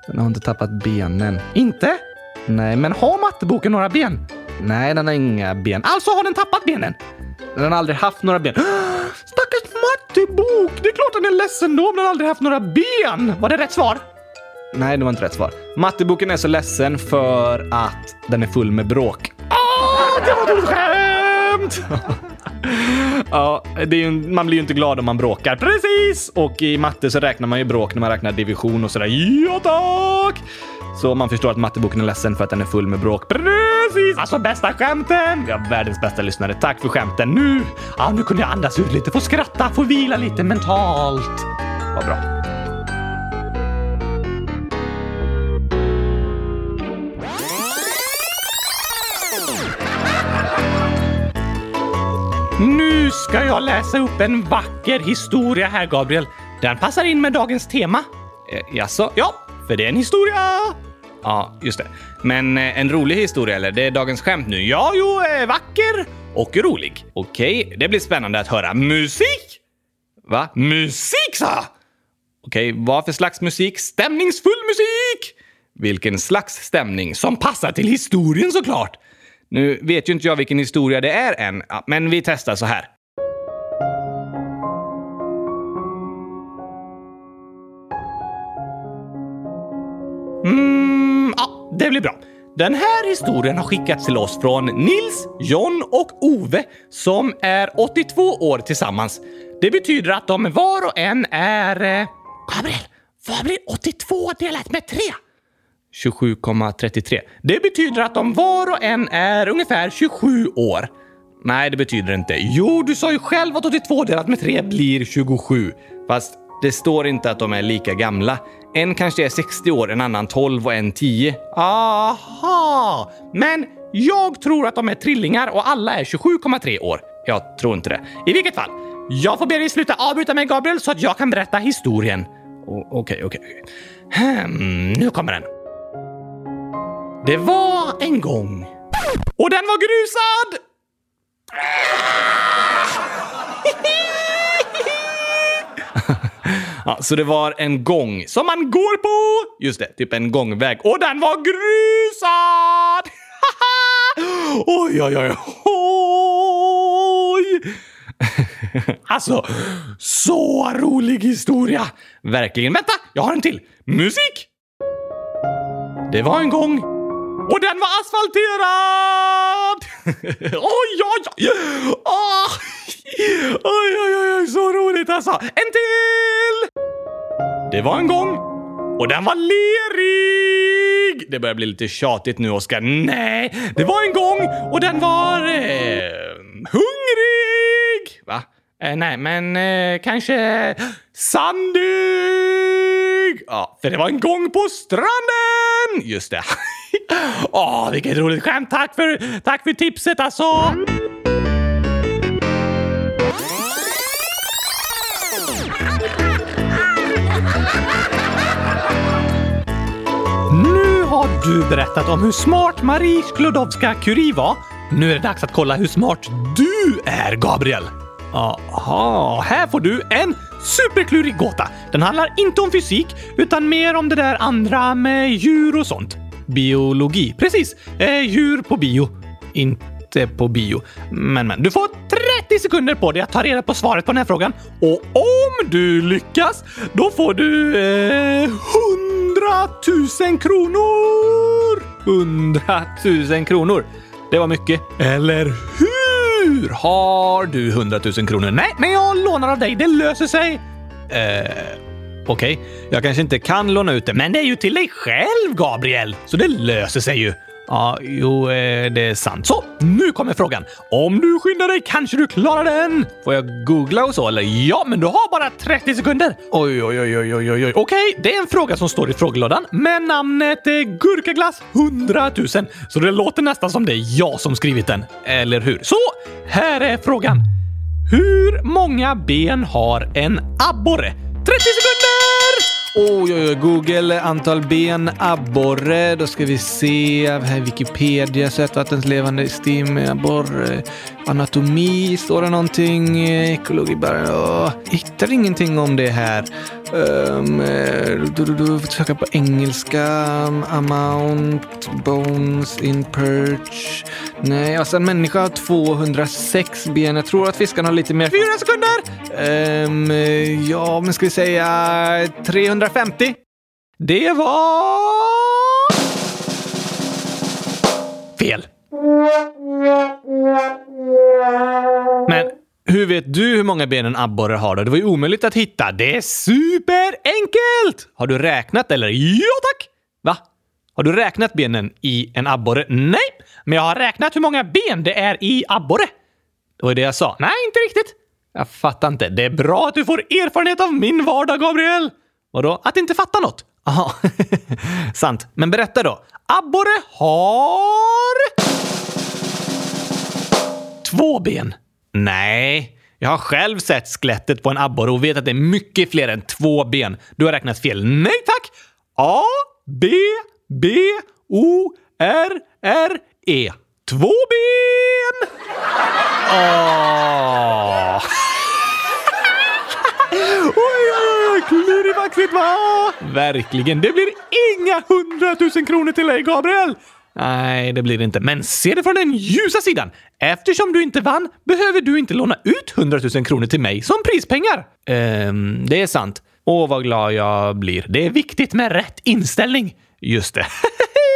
den har inte tappat benen. Inte? Nej, men har matteboken några ben? Nej, den har inga ben. Alltså har den tappat benen? Den har aldrig haft några ben. Stackars mattebok! Det är klart den är ledsen då om den aldrig haft några ben. Var det rätt svar? Nej, det var inte rätt svar. Matteboken är så ledsen för att den är full med bråk. Åh, det var ett skämt! ja, det är ju, man blir ju inte glad om man bråkar. Precis! Och i matte så räknar man ju bråk när man räknar division och sådär. Ja, tack! Så man förstår att matteboken är ledsen för att den är full med bråk. Precis! Alltså bästa skämten! Vi har världens bästa lyssnare. Tack för skämten. Nu! Ja, nu kunde jag andas ut lite, få skratta, få vila lite mentalt. Vad bra. Nu ska jag läsa upp en vacker historia här, Gabriel. Den passar in med dagens tema. Eh, jaså? Ja, för det är en historia. Ja, just det. Men eh, en rolig historia eller? Det är dagens skämt nu. Ja, jo, eh, vacker och rolig. Okej, det blir spännande att höra. Musik? Va? Musik, sa jag! Okej, vad för slags musik? Stämningsfull musik! Vilken slags stämning? Som passar till historien såklart! Nu vet ju inte jag vilken historia det är än, men vi testar så här. Mm, ja, det blir bra. Den här historien har skickats till oss från Nils, John och Ove som är 82 år tillsammans. Det betyder att de var och en är... Eh... Gabriel, vad blir 82 delat med 3? 27,33. Det betyder att de var och en är ungefär 27 år. Nej, det betyder det inte. Jo, du sa ju själv att 82 delat med 3 blir 27. Fast det står inte att de är lika gamla. En kanske är 60 år, en annan 12 och en 10. Aha! Men jag tror att de är trillingar och alla är 27,3 år. Jag tror inte det. I vilket fall, jag får be dig sluta avbryta mig Gabriel så att jag kan berätta historien. Okej, okej, okej. Hmm, nu kommer den. Det var en gång. Och den var grusad! Ja, så det var en gång som man går på. Just det, typ en gångväg. Och den var grusad! oj, oj, oj, oj! alltså, så rolig historia! Verkligen. Vänta, jag har en till. Musik! Det var en gång och den var asfalterad! oj, oj, oj! Oh! Oj, oj, oj, oj, så roligt alltså! En till! Det var en gång och den var lerig! Det börjar bli lite tjatigt nu, Oskar. Nej, det var en gång och den var eh, hungrig! Va? Eh, nej, men eh, kanske sandig! Ja, för det var en gång på stranden! Just det. Åh, vilket roligt skämt! Tack för, tack för tipset alltså! Nu har du berättat om hur smart Marie Sklodowska-Curie var. Nu är det dags att kolla hur smart du är, Gabriel. Aha, här får du en superklurig gåta. Den handlar inte om fysik, utan mer om det där andra med djur och sånt. Biologi. Precis. Eh, djur på bio. Inte på bio. Men, men. Du får 30 sekunder på dig att ta reda på svaret på den här frågan. Och om du lyckas, då får du eh, 100 000 kronor! 100 000 kronor. Det var mycket. Eller hur? Har du 100 000 kronor? Nej, men jag lånar av dig. Det löser sig. Eh... Okej, okay. jag kanske inte kan låna ut det, men det är ju till dig själv, Gabriel! Så det löser sig ju. Ja, jo, eh, det är sant. Så, nu kommer frågan. Om du skyndar dig kanske du klarar den? Får jag googla och så, eller? Ja, men du har bara 30 sekunder. Oj, oj, oj, oj, oj, oj. Okej, okay, det är en fråga som står i frågelådan med namnet eh, Gurkaglass 100 000. Så det låter nästan som det är jag som skrivit den. Eller hur? Så, här är frågan. Hur många ben har en abborre? 30 sekunder! Oj, oj, oj. Google antal ben, abborre. Då ska vi se. Här Wikipedia, sötvattenslevande stim, abborre. Anatomi, står det någonting? Ekologi, bara... Åh, hittar ingenting om det här. Um, du, du, du, söka på engelska. Ehm, amount, bones in perch. Nej, alltså en människa har 206 ben. Jag tror att fiskarna har lite mer. Fyra sekunder! Um, ja, men ska vi säga 300? 150. Det var... Fel. Men hur vet du hur många ben en abborre har då? Det var ju omöjligt att hitta. Det är superenkelt! Har du räknat eller? Ja tack! Va? Har du räknat benen i en abborre? Nej, men jag har räknat hur många ben det är i abborre. Det var det jag sa. Nej, inte riktigt. Jag fattar inte. Det är bra att du får erfarenhet av min vardag, Gabriel. Vadå? Att inte fatta något? Jaha, sant. Men berätta då. Abborre har... Två ben. Nej, jag har själv sett skelettet på en abborre och vet att det är mycket fler än två ben. Du har räknat fel. Nej tack! A, B, B, O, R, R, E. Två ben! Åh! oj! Klurifaxigt va? Verkligen. Det blir inga hundratusen kronor till dig, Gabriel! Nej, det blir det inte. Men se det från den ljusa sidan. Eftersom du inte vann behöver du inte låna ut 100 000 kronor till mig som prispengar. Ehm, det är sant. Åh, vad glad jag blir. Det är viktigt med rätt inställning. Just det.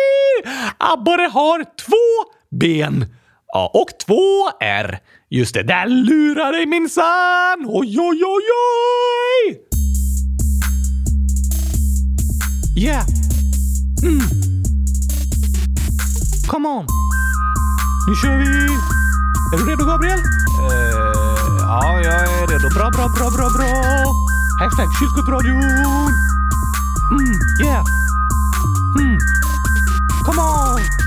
Abborre har två ben. Ja, och två R. Just det, där lurar dig minsann! Oj, oj, oj, oj! Yeah! Mm. Come on! Nu kör vi! Är du redo, Gabriel? Uh, ja, jag är redo. Bra, bra, bra, bra, bra! Hashtag kylskåpsradion! Mm, yeah! Mm. Come on!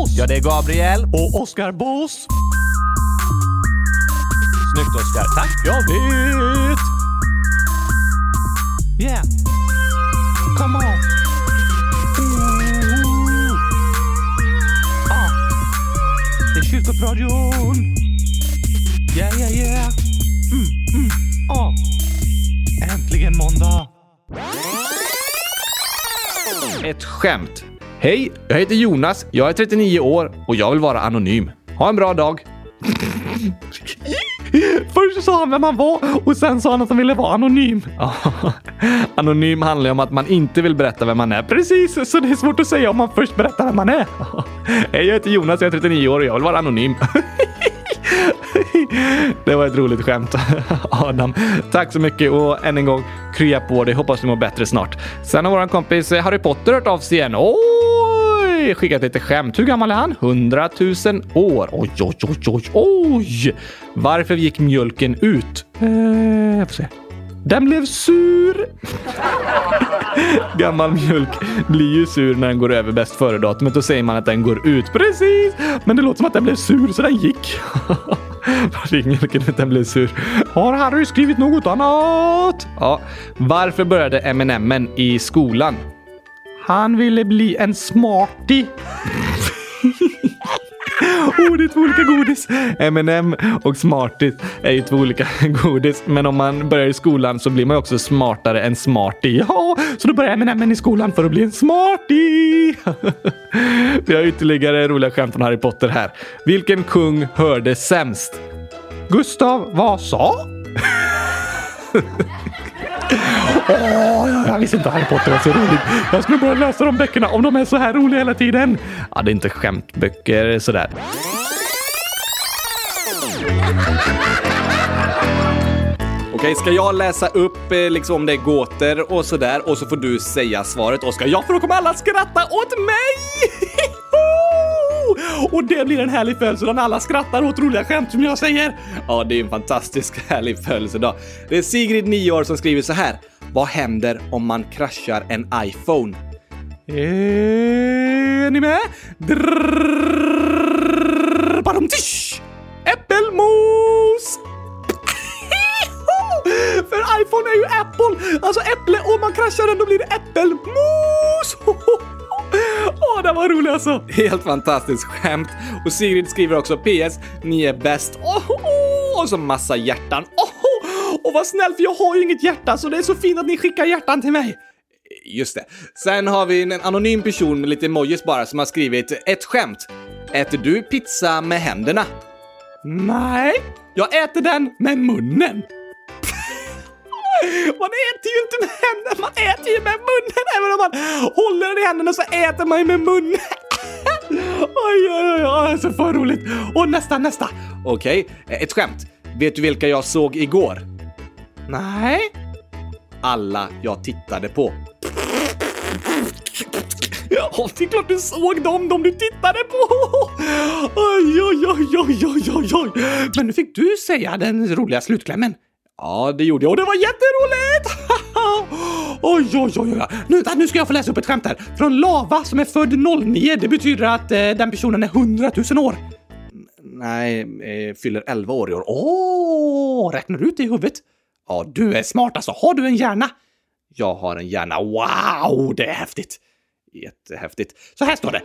oss. Ja, det är Gabriel. Och Oscar Boss. Snyggt Oskar. Tack. Jag vet! Yeah. Come on. Ooh. Ah. Det är kyrkopradion. Yeah, yeah, yeah. Mm, mm. Ah. Äntligen måndag. Ett skämt. Hej, jag heter Jonas. Jag är 39 år och jag vill vara anonym. Ha en bra dag. Först sa han vem han var och sen sa han att han ville vara anonym. Anonym handlar ju om att man inte vill berätta vem man är. Precis, så det är svårt att säga om man först berättar vem man är. Hej, jag heter Jonas, jag är 39 år och jag vill vara anonym. Det var ett roligt skämt, Adam. Tack så mycket och än en gång, krya på dig. Hoppas du mår bättre snart. Sen har vår kompis eh, Harry Potter hört av sig igen. Oj! Skickat lite skämt. Hur gammal är han? 100 000 år. Oj, oj, oj, oj, oj! Varför gick mjölken ut? Eh, jag får se. Den blev sur. Gammal mjölk blir ju sur när den går över bäst före-datumet. Då säger man att den går ut. Precis! Men det låter som att den blev sur så den gick. Ut? Den blev sur. Har Harry skrivit något annat? Ja. Varför började M&M i skolan? Han ville bli en smarty. Oh, det är två olika godis. M&M och Smarties är ju två olika godis. Men om man börjar i skolan så blir man ju också smartare än Smartie. Ja, så då börjar M&M i skolan för att bli en Smartie. Vi har ytterligare roliga skämt från Harry Potter här. Vilken kung hörde sämst? Gustav Vasa? Åh, jag visste inte Harry Potter var så roligt. Jag skulle börja läsa de böckerna om de är så här roliga hela tiden. Ja, det är inte skämtböcker sådär. Okej, ska jag läsa upp eh, liksom om det är gåtor och sådär och så får du säga svaret Oskar? Ja, för då kommer alla skratta åt mig! och det blir en härlig födelsedag när alla skrattar åt roliga skämt som jag säger. Ja, det är en fantastisk härlig födelsedag. Det är Sigrid, 9 år, som skriver så här. Vad händer om man kraschar en iPhone? Är ni med? Drrrr, badum-tisch! Äppelmos! För iPhone är ju Apple, alltså äpple och man kraschar den då blir det äppelmos! Åh, det var roligt alltså! Helt fantastiskt skämt. Och Sigrid skriver också PS, ni är bäst. Oh, oh, och så massa hjärtan. Oh, och vad snällt för jag har ju inget hjärta så det är så fint att ni skickar hjärtan till mig. Just det. Sen har vi en anonym person med lite emojis bara som har skrivit ett skämt. Äter du pizza med händerna? Nej, jag äter den med munnen. Man äter ju inte med händerna, man äter ju med munnen. Även om man håller den i händerna så äter man ju med munnen. Oj, oj, oj, så för roligt. Och nästa, nästa. Okej, ett skämt. Vet du vilka jag såg igår? Nej. Alla jag tittade på. Ja, det är klart du såg dem, de du tittade på! Oj, oj, oj, oj, oj, oj, oj. Men nu fick du säga den roliga slutklämmen. Ja, det gjorde jag och det var jätteroligt! oj, oj, oj, oj. Nu, nu ska jag få läsa upp ett skämt här. Från Lava som är född 09. Det betyder att eh, den personen är 100 000 år. Nej, eh, fyller 11 år i år. Åh, räknar du ut det i huvudet? Ja, du är smart alltså. Har du en hjärna? Jag har en hjärna. Wow, det är häftigt. Jättehäftigt. Så här står det.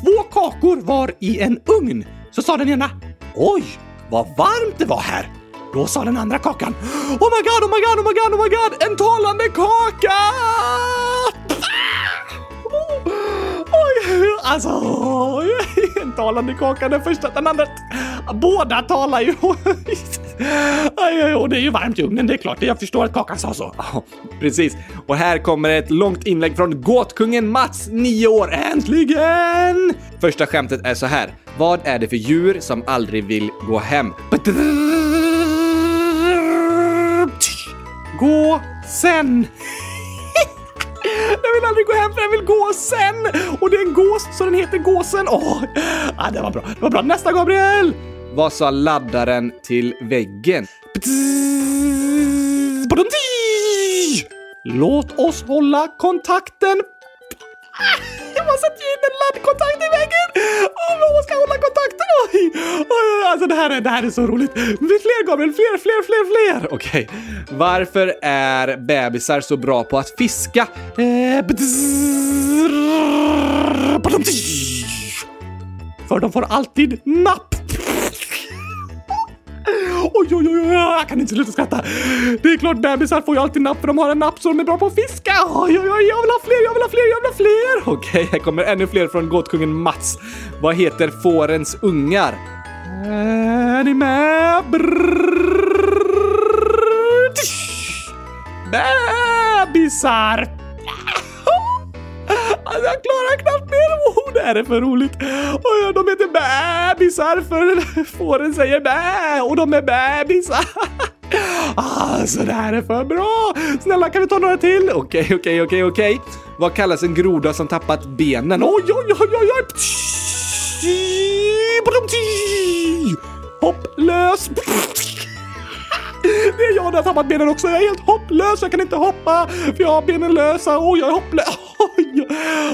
Två kakor var i en ugn. Så sa den ena. Oj, vad varmt det var här. Då sa den andra kakan. Oh my god, oh my god, oh my god, oh my god! En talande kaka! Ah! Oj, alltså... En talande kaka, den första, den andra... Båda talar ju. Och det är ju varmt i ugnen, det är klart. Jag förstår att kakan sa så. Precis. Och här kommer ett långt inlägg från gåtkungen Mats, 9 år. Äntligen! Första skämtet är så här. Vad är det för djur som aldrig vill gå hem? Gå sen! Den vill aldrig gå hem för den vill gå sen! Och det är en gås så den heter gåsen. Åh, ah, det var bra. Det var bra. Nästa Gabriel! Vad sa laddaren till väggen? Låt oss hålla kontakten. Jag måste sätta in en laddkontakt i väggen! Och man ska hålla kontakten! i? alltså det här, är, det här är så roligt. Fler Gabriel, fler, fler, fler, fler! Okej. Varför är bebisar så bra på att fiska? Eh, För de får alltid napp. Oj, oj, oj, oj, jag kan inte sluta skratta. Det är klart bebisar får ju alltid napp för de har en napp så de är bra på att fiska. Oj, oj, oj, jag vill ha fler, jag vill ha fler, jag vill ha fler. Okej, här kommer ännu fler från gåtkungen Mats. Vad heter fårens ungar? Är ni med? Brrrr. Bebisar! Alltså jag klarar knappt mer ord. Det här är för roligt. Och de heter bebisar för fåren säger bä och de är bebisar. Alltså det här är för bra! Snälla kan vi ta några till? Okej, okej, okej, okej. Vad kallas en groda som tappat benen? Oj, oj, oj, oj, oj! Hopplös! Det är jag som har tappat benen också. Jag är helt hopplös. Jag kan inte hoppa för jag har benen lösa. Oj, jag är hopplös. Oj,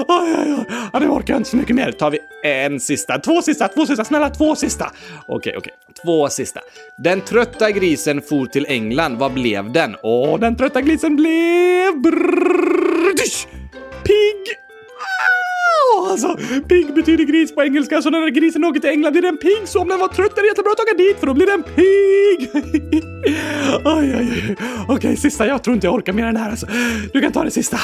oj, oj, oj. Nu orkar jag inte så mycket mer. Tar vi en sista, två sista, två sista. Snälla, två sista. Okej, okej. Två sista. Den trötta grisen for till England. Vad blev den? Åh, den trötta grisen blev... Brrr, pigg! Ah, Alltså, pigg betyder gris på engelska, så när grisen åker till England blir den pigg. Så om den var trött är det jättebra att åka dit, för då blir den pigg. Oj, oj, oj. Okej, sista. Jag tror inte jag orkar mer än det här. Alltså. Du kan ta det sista.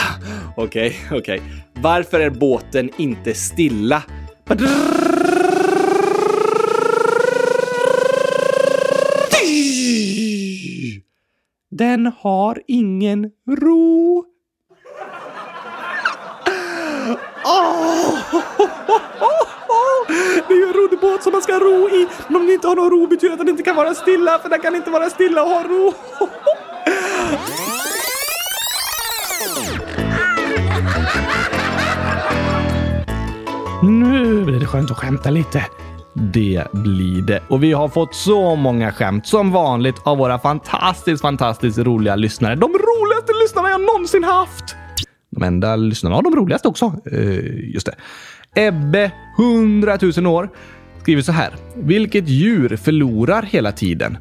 Okej, okej. Varför är båten inte stilla? Den har ingen ro. Åh! Det är ju en roddbåt som man ska ro i. Men om den inte har någon ro betyder det att den inte kan vara stilla, för den kan inte vara stilla och ha ro. Nu blir det skönt att skämta lite. Det blir det. Och vi har fått så många skämt som vanligt av våra fantastiskt, fantastiskt roliga lyssnare. De roligaste lyssnarna jag någonsin haft! De enda lyssnarna av de roligaste också. Eh, just det. Ebbe, 100 000 år, skriver så här. Vilket djur förlorar hela tiden?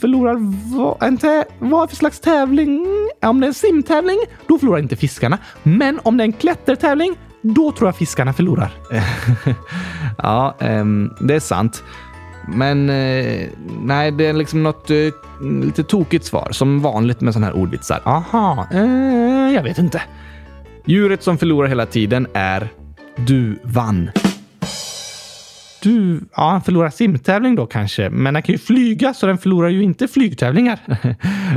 Förlorar vad? Inte vad för slags tävling? Om det är en simtävling, då förlorar inte fiskarna. Men om det är en klättertävling, då tror jag fiskarna förlorar. ja, um, det är sant. Men eh, nej, det är liksom något eh, lite tokigt svar. Som vanligt med sådana här ordvitsar. Aha, eh, jag vet inte. Djuret som förlorar hela tiden är du vann. Du, ja, han förlorar simtävling då kanske, men den kan ju flyga så den förlorar ju inte flygtävlingar.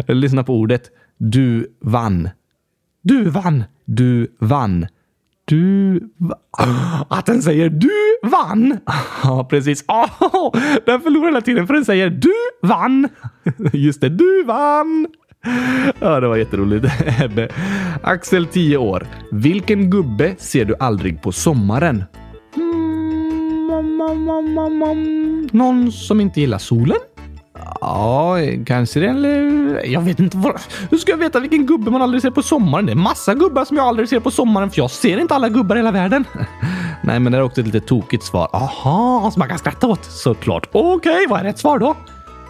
Lyssna på ordet. Du vann. Du vann. Du vann. Du... Att den säger du vann! Ja, precis. Oh, den förlorar hela tiden för den säger du vann. Just det, du vann! Ja, det var jätteroligt. Ebbe. Axel, 10 år. Vilken gubbe ser du aldrig på sommaren? Någon som inte gillar solen? Ja, kanske det. Eller jag vet inte. Vad... Hur ska jag veta vilken gubbe man aldrig ser på sommaren? Det är massa gubbar som jag aldrig ser på sommaren för jag ser inte alla gubbar i hela världen. Nej, men det är också ett lite tokigt svar. Aha, som man kan skratta åt. Såklart. Okej, okay, vad är rätt svar då?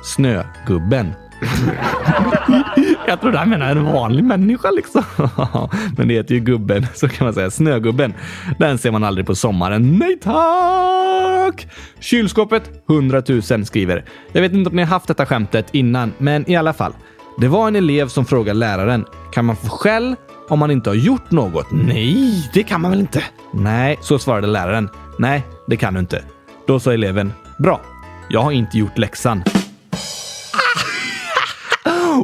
Snögubben. jag trodde han menade en vanlig människa liksom. Men det heter ju gubben, så kan man säga. Snögubben. Den ser man aldrig på sommaren. Nej tack! Kylskåpet 100 000 skriver. Jag vet inte om ni har haft detta skämtet innan, men i alla fall. Det var en elev som frågade läraren. Kan man få skäll om man inte har gjort något? Nej, det kan man väl inte? Nej, så svarade läraren. Nej, det kan du inte. Då sa eleven. Bra, jag har inte gjort läxan.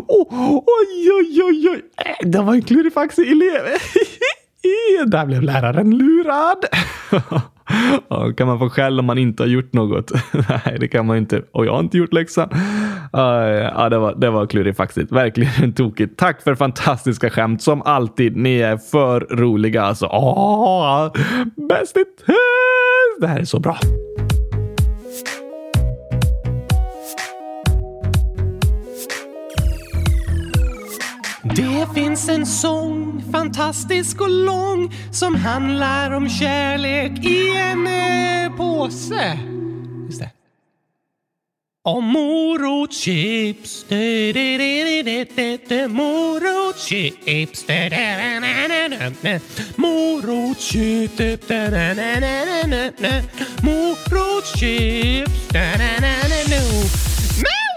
Oh, oj, oj, oj, oj. Äh, det var en klurifaxig elev. Där blev läraren lurad. Kan man få skäll om man inte har gjort något? Nej, det kan man inte. Och jag har inte gjort läxan. Ja, det var, det var klurifaxigt. Verkligen tokigt. Tack för fantastiska skämt som alltid. Ni är för roliga alltså. Åh, bäst i test! Det här är så bra. Det finns en sång, fantastisk och lång, som handlar om kärlek i en eh, påse. Just det. Om morotschips, morotschips, morotschips, morotschips,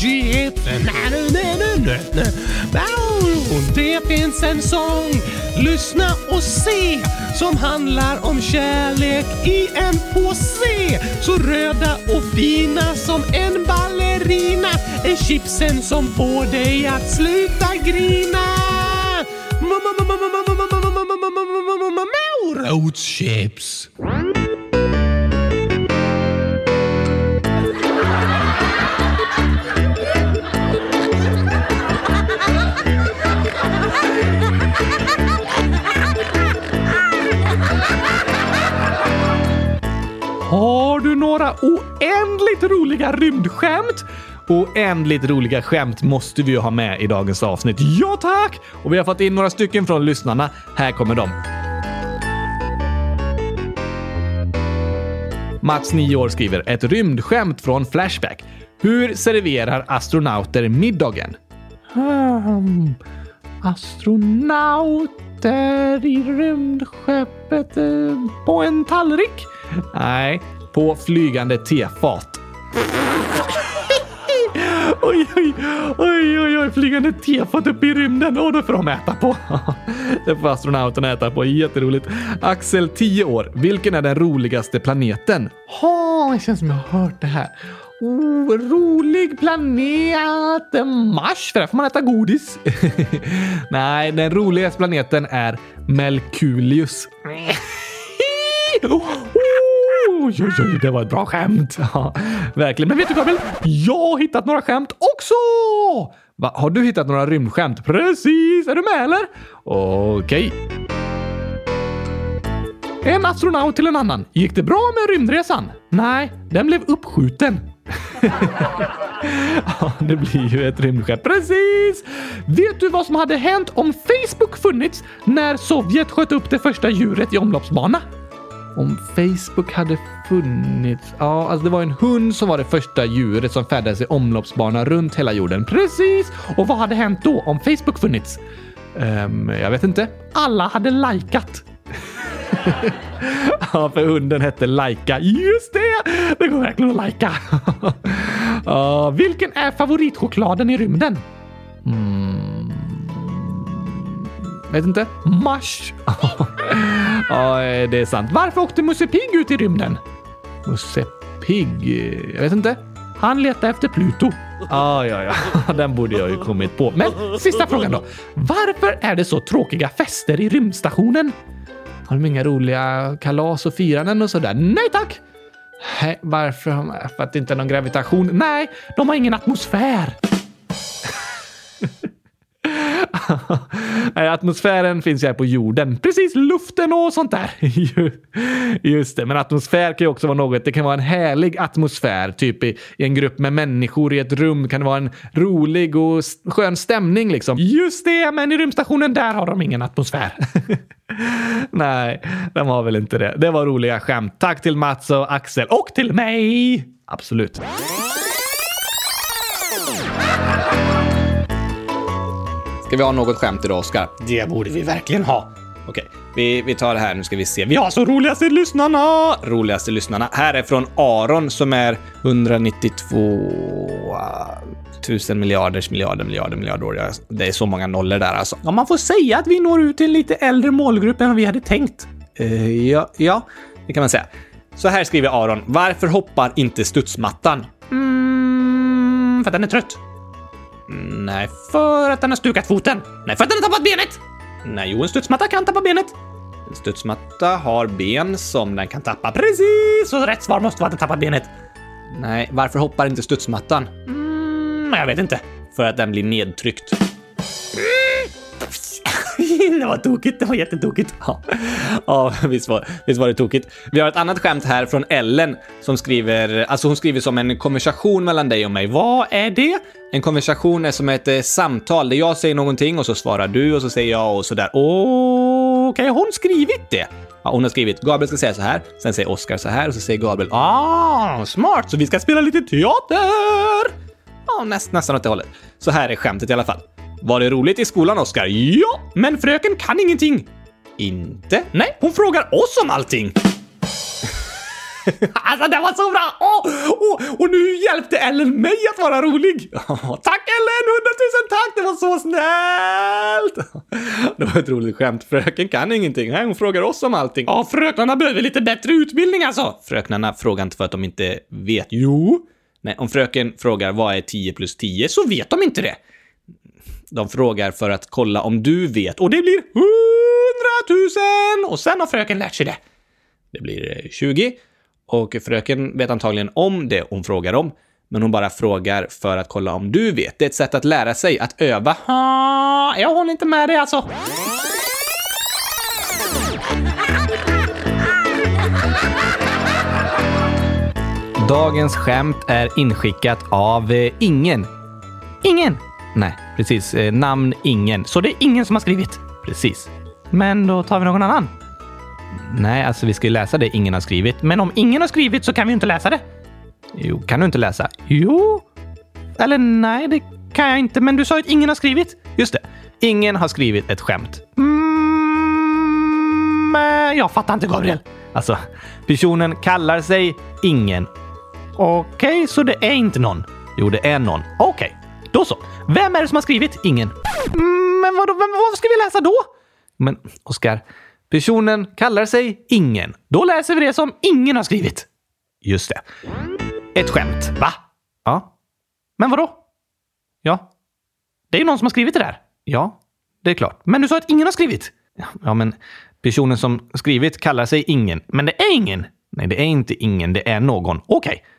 du, Det finns en sång, lyssna och se, som handlar om kärlek i en påse. Så röda och fina som en ballerina är chipsen som får dig att sluta grina. Morotschips. Har du några oändligt roliga rymdskämt? Oändligt roliga skämt måste vi ju ha med i dagens avsnitt. Ja tack! Och vi har fått in några stycken från lyssnarna. Här kommer de. Mats, 9 år, skriver ett rymdskämt från Flashback. Hur serverar astronauter middagen? Hmm. Astronauter i rymdskeppet eh, på en tallrik? Nej, på flygande tefat. Oj, oj, oj, oj, oj, flygande tefat upp i rymden. Och det får de äta på. Det får astronauterna äta på. Jätteroligt. Axel, 10 år. Vilken är den roligaste planeten? Ha, det känns som jag har hört det här. Oh, rolig planet! Mars, för där får man äta godis. Nej, den roligaste planeten är Melkulius. Oj, oj, oj, det var ett bra skämt. Ja, verkligen. Men vet du Gabriel? Jag har hittat några skämt också! Va, har du hittat några rymdskämt? Precis! Är du med eller? Okej. En astronaut till en annan. Gick det bra med rymdresan? Nej, den blev uppskjuten. ja, det blir ju ett rymdskepp. Precis! Vet du vad som hade hänt om Facebook funnits när Sovjet sköt upp det första djuret i omloppsbana? Om Facebook hade funnits... Ja, alltså det var en hund som var det första djuret som färdades i omloppsbana runt hela jorden. Precis! Och vad hade hänt då om Facebook funnits? Um, jag vet inte. Alla hade likat. ja, för hunden hette Laika. Just det! Det går verkligen att lajka. uh, vilken är favoritchokladen i rymden? Mm. Vet inte. Mars. ja, eh, det är sant. Varför åkte Musse Pigg ut i rymden? Musse Pigg? Eh, jag vet inte. Han letade efter Pluto. Ah, ja, ja, den borde jag ju kommit på. Men sista frågan då. Varför är det så tråkiga fester i rymdstationen? Har de inga roliga kalas och firanden och sådär? Nej tack! Nej, varför? För att det inte är någon gravitation? Nej, de har ingen atmosfär. atmosfären finns ju här på jorden. Precis, luften och sånt där. Just det, men atmosfär kan ju också vara något. Det kan vara en härlig atmosfär, typ i, i en grupp med människor i ett rum kan det vara en rolig och skön stämning liksom. Just det, men i rymdstationen där har de ingen atmosfär. Nej, de har väl inte det. Det var roliga skämt. Tack till Mats och Axel och till mig. Absolut. Ska vi ha något skämt idag, Oskar? Det borde vi verkligen ha. Okej, vi, vi tar det här. Nu ska vi se. Vi har så roligaste lyssnarna! Roligaste lyssnarna. Här är från Aron som är 192 tusen miljarders miljarder, miljarder, miljarder Det är så många nollor där alltså. Ja, man får säga att vi når ut till en lite äldre målgrupp än vad vi hade tänkt. Eh, ja, ja, det kan man säga. Så här skriver Aron. Varför hoppar inte studsmattan? Mm, för att den är trött. Nej, för att den har stukat foten. Nej, för att den har tappat benet. Nej, jo, en studsmatta kan tappa benet. En studsmatta har ben som den kan tappa. Precis! Så rätt svar måste vara att den tappar benet. Nej, varför hoppar inte studsmattan? Mm, jag vet inte. För att den blir nedtryckt det var tokigt. Det var jättetokigt. Ja, ja visst, var, visst var det tokigt. Vi har ett annat skämt här från Ellen som skriver, alltså hon skriver som en konversation mellan dig och mig. Vad är det? En konversation är som ett eh, samtal där jag säger någonting och så svarar du och så säger jag och sådär. Okej, okay, har hon skrivit det? Ja, hon har skrivit Gabriel ska säga så här, sen säger Oskar så här och så säger Gabriel ah, smart, så vi ska spela lite teater! Ja, näst, nästan åt det hållet. Så här är skämtet i alla fall. Var det roligt i skolan, Oskar? Ja, men fröken kan ingenting. Inte? Nej, hon frågar oss om allting. alltså, det var så bra! Oh, oh, och nu hjälpte Ellen mig att vara rolig. Oh, tack Ellen! Hundratusen tack! Det var så snällt! det var ett roligt skämt. Fröken kan ingenting. Nej, hon frågar oss om allting. Ja, fröknarna behöver lite bättre utbildning alltså. Fröknarna frågar inte för att de inte vet. Jo. Nej, om fröken frågar vad är 10 plus 10 så vet de inte det. De frågar för att kolla om du vet och det blir 100 000! Och sen har fröken lärt sig det. Det blir eh, 20 och fröken vet antagligen om det hon frågar om, men hon bara frågar för att kolla om du vet. Det är ett sätt att lära sig, att öva. Ha, jag håller inte med dig alltså. Dagens skämt är inskickat av eh, ingen. Ingen? Nej, precis. Eh, namn ingen. Så det är ingen som har skrivit? Precis. Men då tar vi någon annan. Nej, alltså vi ska ju läsa det ingen har skrivit. Men om ingen har skrivit så kan vi ju inte läsa det. Jo, kan du inte läsa? Jo. Eller nej, det kan jag inte. Men du sa ju att ingen har skrivit. Just det. Ingen har skrivit ett skämt. Mm, eh, jag fattar inte, Gabriel. Alltså, personen kallar sig ingen. Okej, okay, så det är inte någon? Jo, det är någon. Okej, okay, då så. Vem är det som har skrivit ingen? Mm, men vadå, vem, vad ska vi läsa då? Men Oskar, personen kallar sig ingen. Då läser vi det som ingen har skrivit. Just det. Ett skämt, va? Ja. Men vadå? Ja. Det är ju någon som har skrivit det där. Ja, det är klart. Men du sa att ingen har skrivit. Ja, men personen som skrivit kallar sig ingen. Men det är ingen. Nej, det är inte ingen. Det är någon. Okej. Okay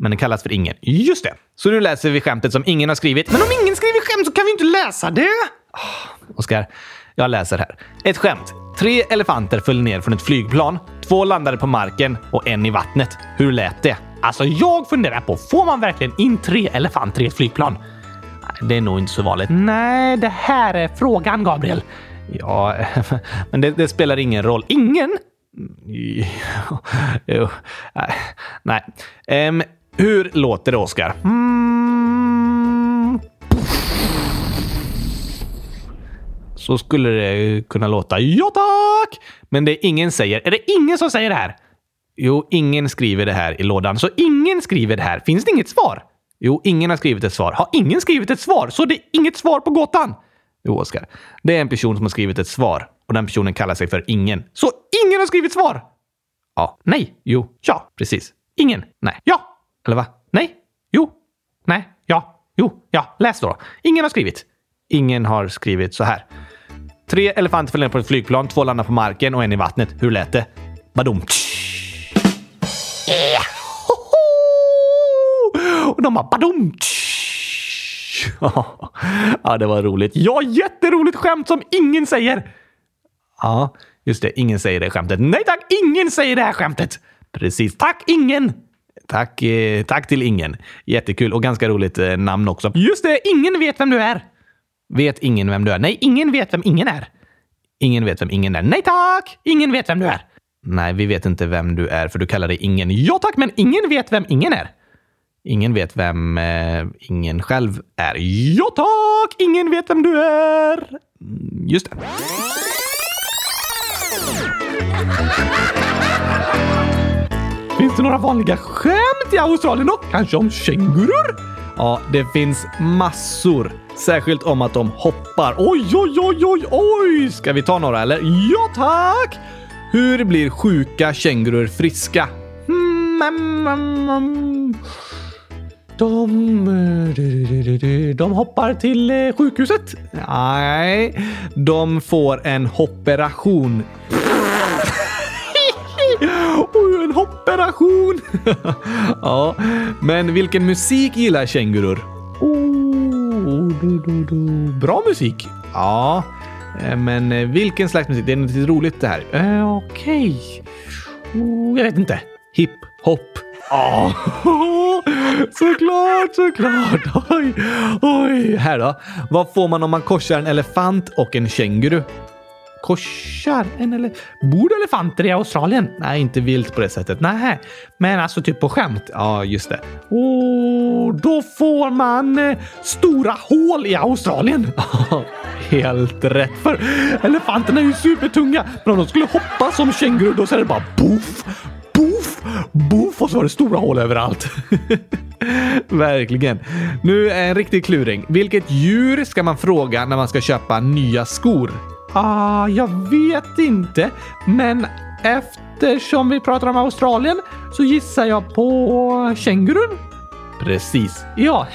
men den kallas för ingen. Just det! Så nu läser vi skämtet som ingen har skrivit. Men om ingen skriver skämt så kan vi inte läsa det! Oh, Oskar, jag läser här. Ett skämt. Tre elefanter föll ner från ett flygplan. Två landade på marken och en i vattnet. Hur lät det? Alltså, jag funderar på, får man verkligen in tre elefanter i ett flygplan? Det är nog inte så vanligt. Nej, det här är frågan, Gabriel. Ja, men det, det spelar ingen roll. Ingen? Mm, jo, nej. Um, hur låter det, Oskar? Mm. Så skulle det kunna låta. Ja, tack! Men det ingen säger. Är det ingen som säger det här? Jo, ingen skriver det här i lådan. Så ingen skriver det här. Finns det inget svar? Jo, ingen har skrivit ett svar. Har ingen skrivit ett svar? Så det är inget svar på gåtan? Jo, Oskar. Det är en person som har skrivit ett svar och den personen kallar sig för ingen. Så ingen har skrivit svar? Ja. Nej. Jo. Ja. Precis. Ingen. Nej. Ja. Eller va? Nej? Jo? Nej? Ja? Jo? Ja? Läs då. Ingen har skrivit. Ingen har skrivit så här. Tre elefanter föll ner på ett flygplan, två landar på marken och en i vattnet. Hur lät det? Badum. Och de bara badum. Ja, det var roligt. Ja, jätteroligt skämt som ingen säger. Ja, just det. Ingen säger det skämtet. Nej tack, ingen säger det här skämtet. Precis. Tack, ingen. Tack, eh, tack till ingen. Jättekul och ganska roligt eh, namn också. Just det, ingen vet vem du är. Vet ingen vem du är? Nej, ingen vet vem ingen är. Ingen vet vem ingen är. Nej tack! Ingen vet vem du är. Nej, vi vet inte vem du är för du kallar dig ingen. Ja tack, men ingen vet vem ingen är. Ingen vet vem eh, ingen själv är. Ja tack! Ingen vet vem du är. Mm, just det. Finns det några vanliga skämt i Australien då? Kanske om kängurur? Ja, det finns massor. Särskilt om att de hoppar. Oj, oj, oj, oj, oj! Ska vi ta några eller? Ja, tack! Hur blir sjuka kängurur friska? Hmm, mm, mm, mm, de... De hoppar till eh, sjukhuset? Nej, de får en hopperation. Oj, en hopperation! ja, men vilken musik gillar kängurur? Oh, bra musik. Ja, Eh, Men eh, vilken slags musik? Det är något roligt det här. Eh, Okej. Oh, jag vet inte. Hip hop. Ja, såklart, såklart. Oj, oj. Här då. Vad får man om man korsar en elefant och en känguru? Korsar en eller... Bor det elefanter i Australien? Nej, inte vilt på det sättet. Nej, men alltså typ på skämt. Ja, just det. Och då får man eh, stora hål i Australien. Helt rätt, för elefanterna är ju supertunga. Men om de skulle hoppa som kängurur då så är det bara boof, boof, boof och så var det stora hål överallt. Verkligen. Nu är en riktig kluring. Vilket djur ska man fråga när man ska köpa nya skor? Ah, jag vet inte, men eftersom vi pratar om Australien så gissar jag på kängurun. Precis. Ja,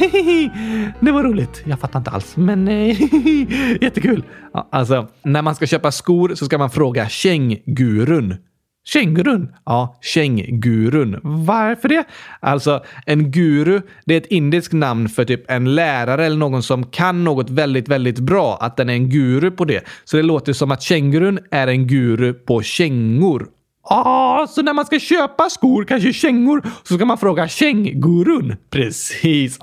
det var roligt. Jag fattar inte alls, men eh, jättekul. Alltså, när man ska köpa skor så ska man fråga kängurun. Kängurun? Ja, kängurun. Varför det? Alltså, en guru, det är ett indiskt namn för typ en lärare eller någon som kan något väldigt, väldigt bra. Att den är en guru på det. Så det låter som att kängurun är en guru på kängor. Ah, så när man ska köpa skor, kanske kängor, så ska man fråga kängurun. Precis.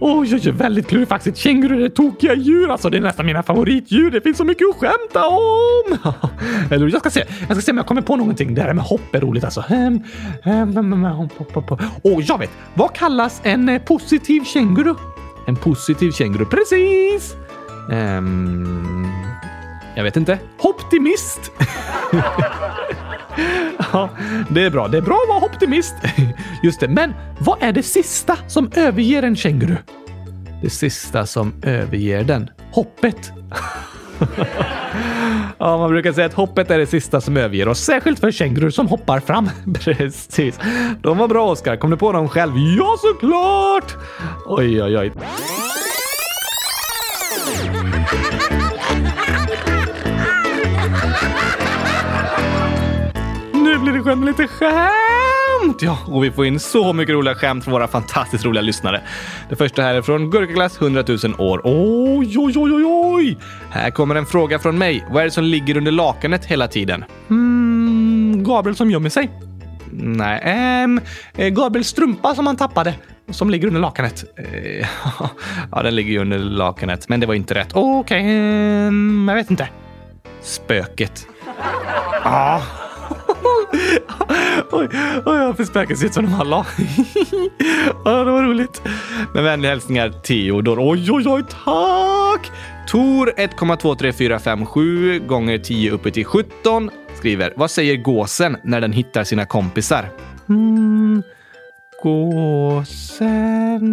Oh, jag är väldigt klurig. faktiskt. Kängurur är tokiga djur. Alltså, det är nästan mina favoritdjur. Det finns så mycket att skämta om. Eller jag ska se. Jag ska se om jag kommer på någonting. Det här med hopp är roligt alltså. Ehm, jag vet. Vad kallas en eh, positiv känguru? En positiv känguru. Precis. Um jag vet inte. Optimist. ja, det är bra. Det är bra att vara optimist. Just det. Men vad är det sista som överger en känguru? Det sista som överger den? Hoppet. ja, man brukar säga att hoppet är det sista som överger oss, särskilt för kängurur som hoppar fram. Precis. De var bra, Oskar. Kom du på dem själv? Ja, såklart! Oj, oj, oj. Blir det skönt med lite skämt! Ja, och vi får in så mycket roliga skämt från våra fantastiskt roliga lyssnare. Det första här är från Gurkaglass 100 000 år. Oj, oj, oj, oj, oj! Här kommer en fråga från mig. Vad är det som ligger under lakanet hela tiden? Hmm, Gabriel som gömmer sig. Nej, eh, Gabriels strumpa som han tappade. Som ligger under lakanet. Eh, ja, den ligger ju under lakanet, men det var inte rätt. Okej, okay, jag vet inte. Spöket. Ja oj, oj, varför spöket ser ut som de alla. ja, det var roligt. Med vänliga hälsningar Theodor. Oj, oj, oj, tack! Tor 1,23457 gånger 10 uppe till 17 skriver Vad säger gåsen när den hittar sina kompisar? Mm gåsen...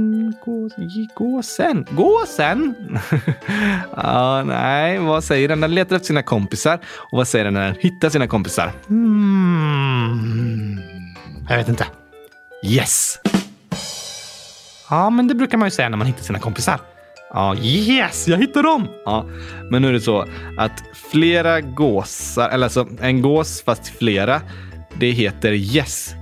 Gås, gåsen? Gåsen? ja, nej, vad säger den? Den letar efter sina kompisar. Och vad säger den när den hittar sina kompisar? Hmm, jag vet inte. Yes! Ja, men det brukar man ju säga när man hittar sina kompisar. Ja, yes, jag hittade dem! Ja, men nu är det så att flera gåsar, eller alltså en gås fast flera, det heter yes.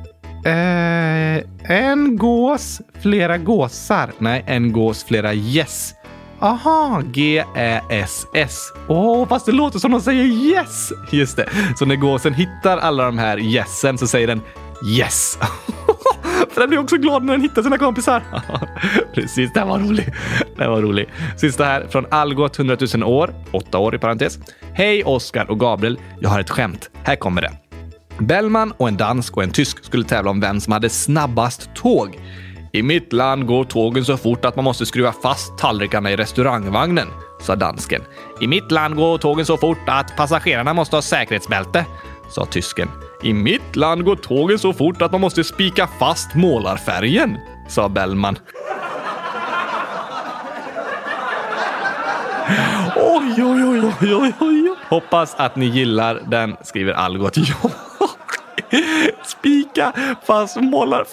Eh, en gås, flera gåsar. Nej, en gås, flera yes. Aha, G-Ä-S-S. Åh, oh, fast det låter som de säger yes! Just det. Så när gåsen hittar alla de här gässen så säger den yes. För den blir också glad när den hittar sina kompisar. Precis, den var rolig. Den var rolig. Sista här från Algot 100 000 år, åtta år i parentes. Hej Oskar och Gabriel. Jag har ett skämt. Här kommer det. Bellman och en dansk och en tysk skulle tävla om vem som hade snabbast tåg. I mitt land går tågen så fort att man måste skruva fast tallrikarna i restaurangvagnen, sa dansken. I mitt land går tågen så fort att passagerarna måste ha säkerhetsbälte, sa tysken. I mitt land går tågen så fort att man måste spika fast målarfärgen, sa Bellman. Oj, oj, oj, oj, oj, oj. Hoppas att ni gillar den, skriver Algot. Ja. Spika fast målar.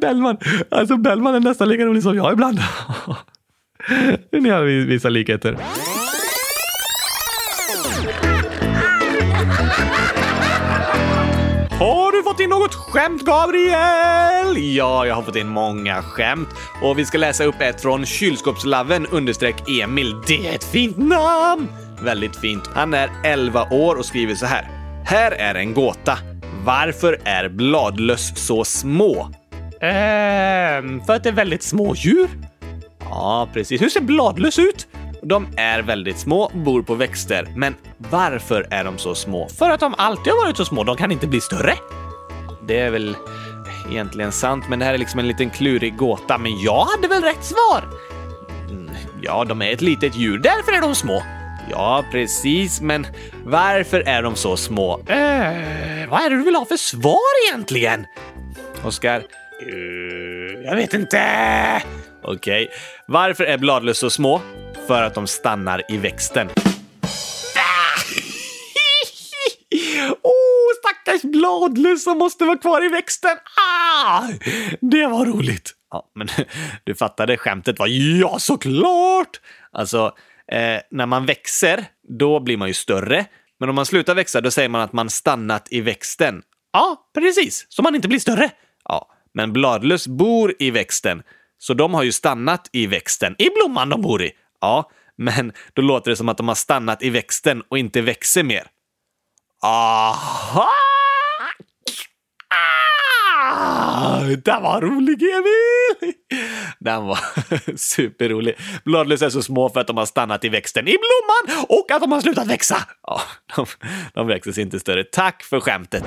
Bellman. Alltså Bellman är nästan lika rolig som jag ibland. Ni har vissa likheter. Har du fått in något skämt, Gabriel? Ja, jag har fått in många skämt. Och vi ska läsa upp ett från kylskåpslaven understreck Emil. Det är ett fint namn! Väldigt fint. Han är 11 år och skriver så här. Här är en gåta. Varför är bladlöss så små? Ehm, för att det är väldigt små djur. Ja, precis. Hur ser bladlöss ut? De är väldigt små, bor på växter. Men varför är de så små? För att de alltid har varit så små. De kan inte bli större. Det är väl egentligen sant, men det här är liksom en liten klurig gåta. Men jag hade väl rätt svar? Mm, Ja, de är ett litet djur. Därför är de små. Ja, precis, men varför är de så små? Äh, vad är det du vill ha för svar egentligen? Oskar? Uh, jag vet inte. Okej. Varför är bladlöss så små? För att de stannar i växten. oh, stackars bladlöss som måste vara kvar i växten. Ah, det var roligt. Ja, men du fattade skämtet va? Ja, såklart! Alltså, eh, när man växer, då blir man ju större. Men om man slutar växa, då säger man att man stannat i växten. Ja, precis. Så man inte blir större. Ja, men bladlöss bor i växten. Så de har ju stannat i växten. I blomman de bor i. Ja, men då låter det som att de har stannat i växten och inte växer mer. Aha! Ah, den var rolig, Emil! Den var superrolig. Bladlöss är så små för att de har stannat i växten i blomman och att de har slutat växa. Ja, de, de växer sig inte större. Tack för skämtet!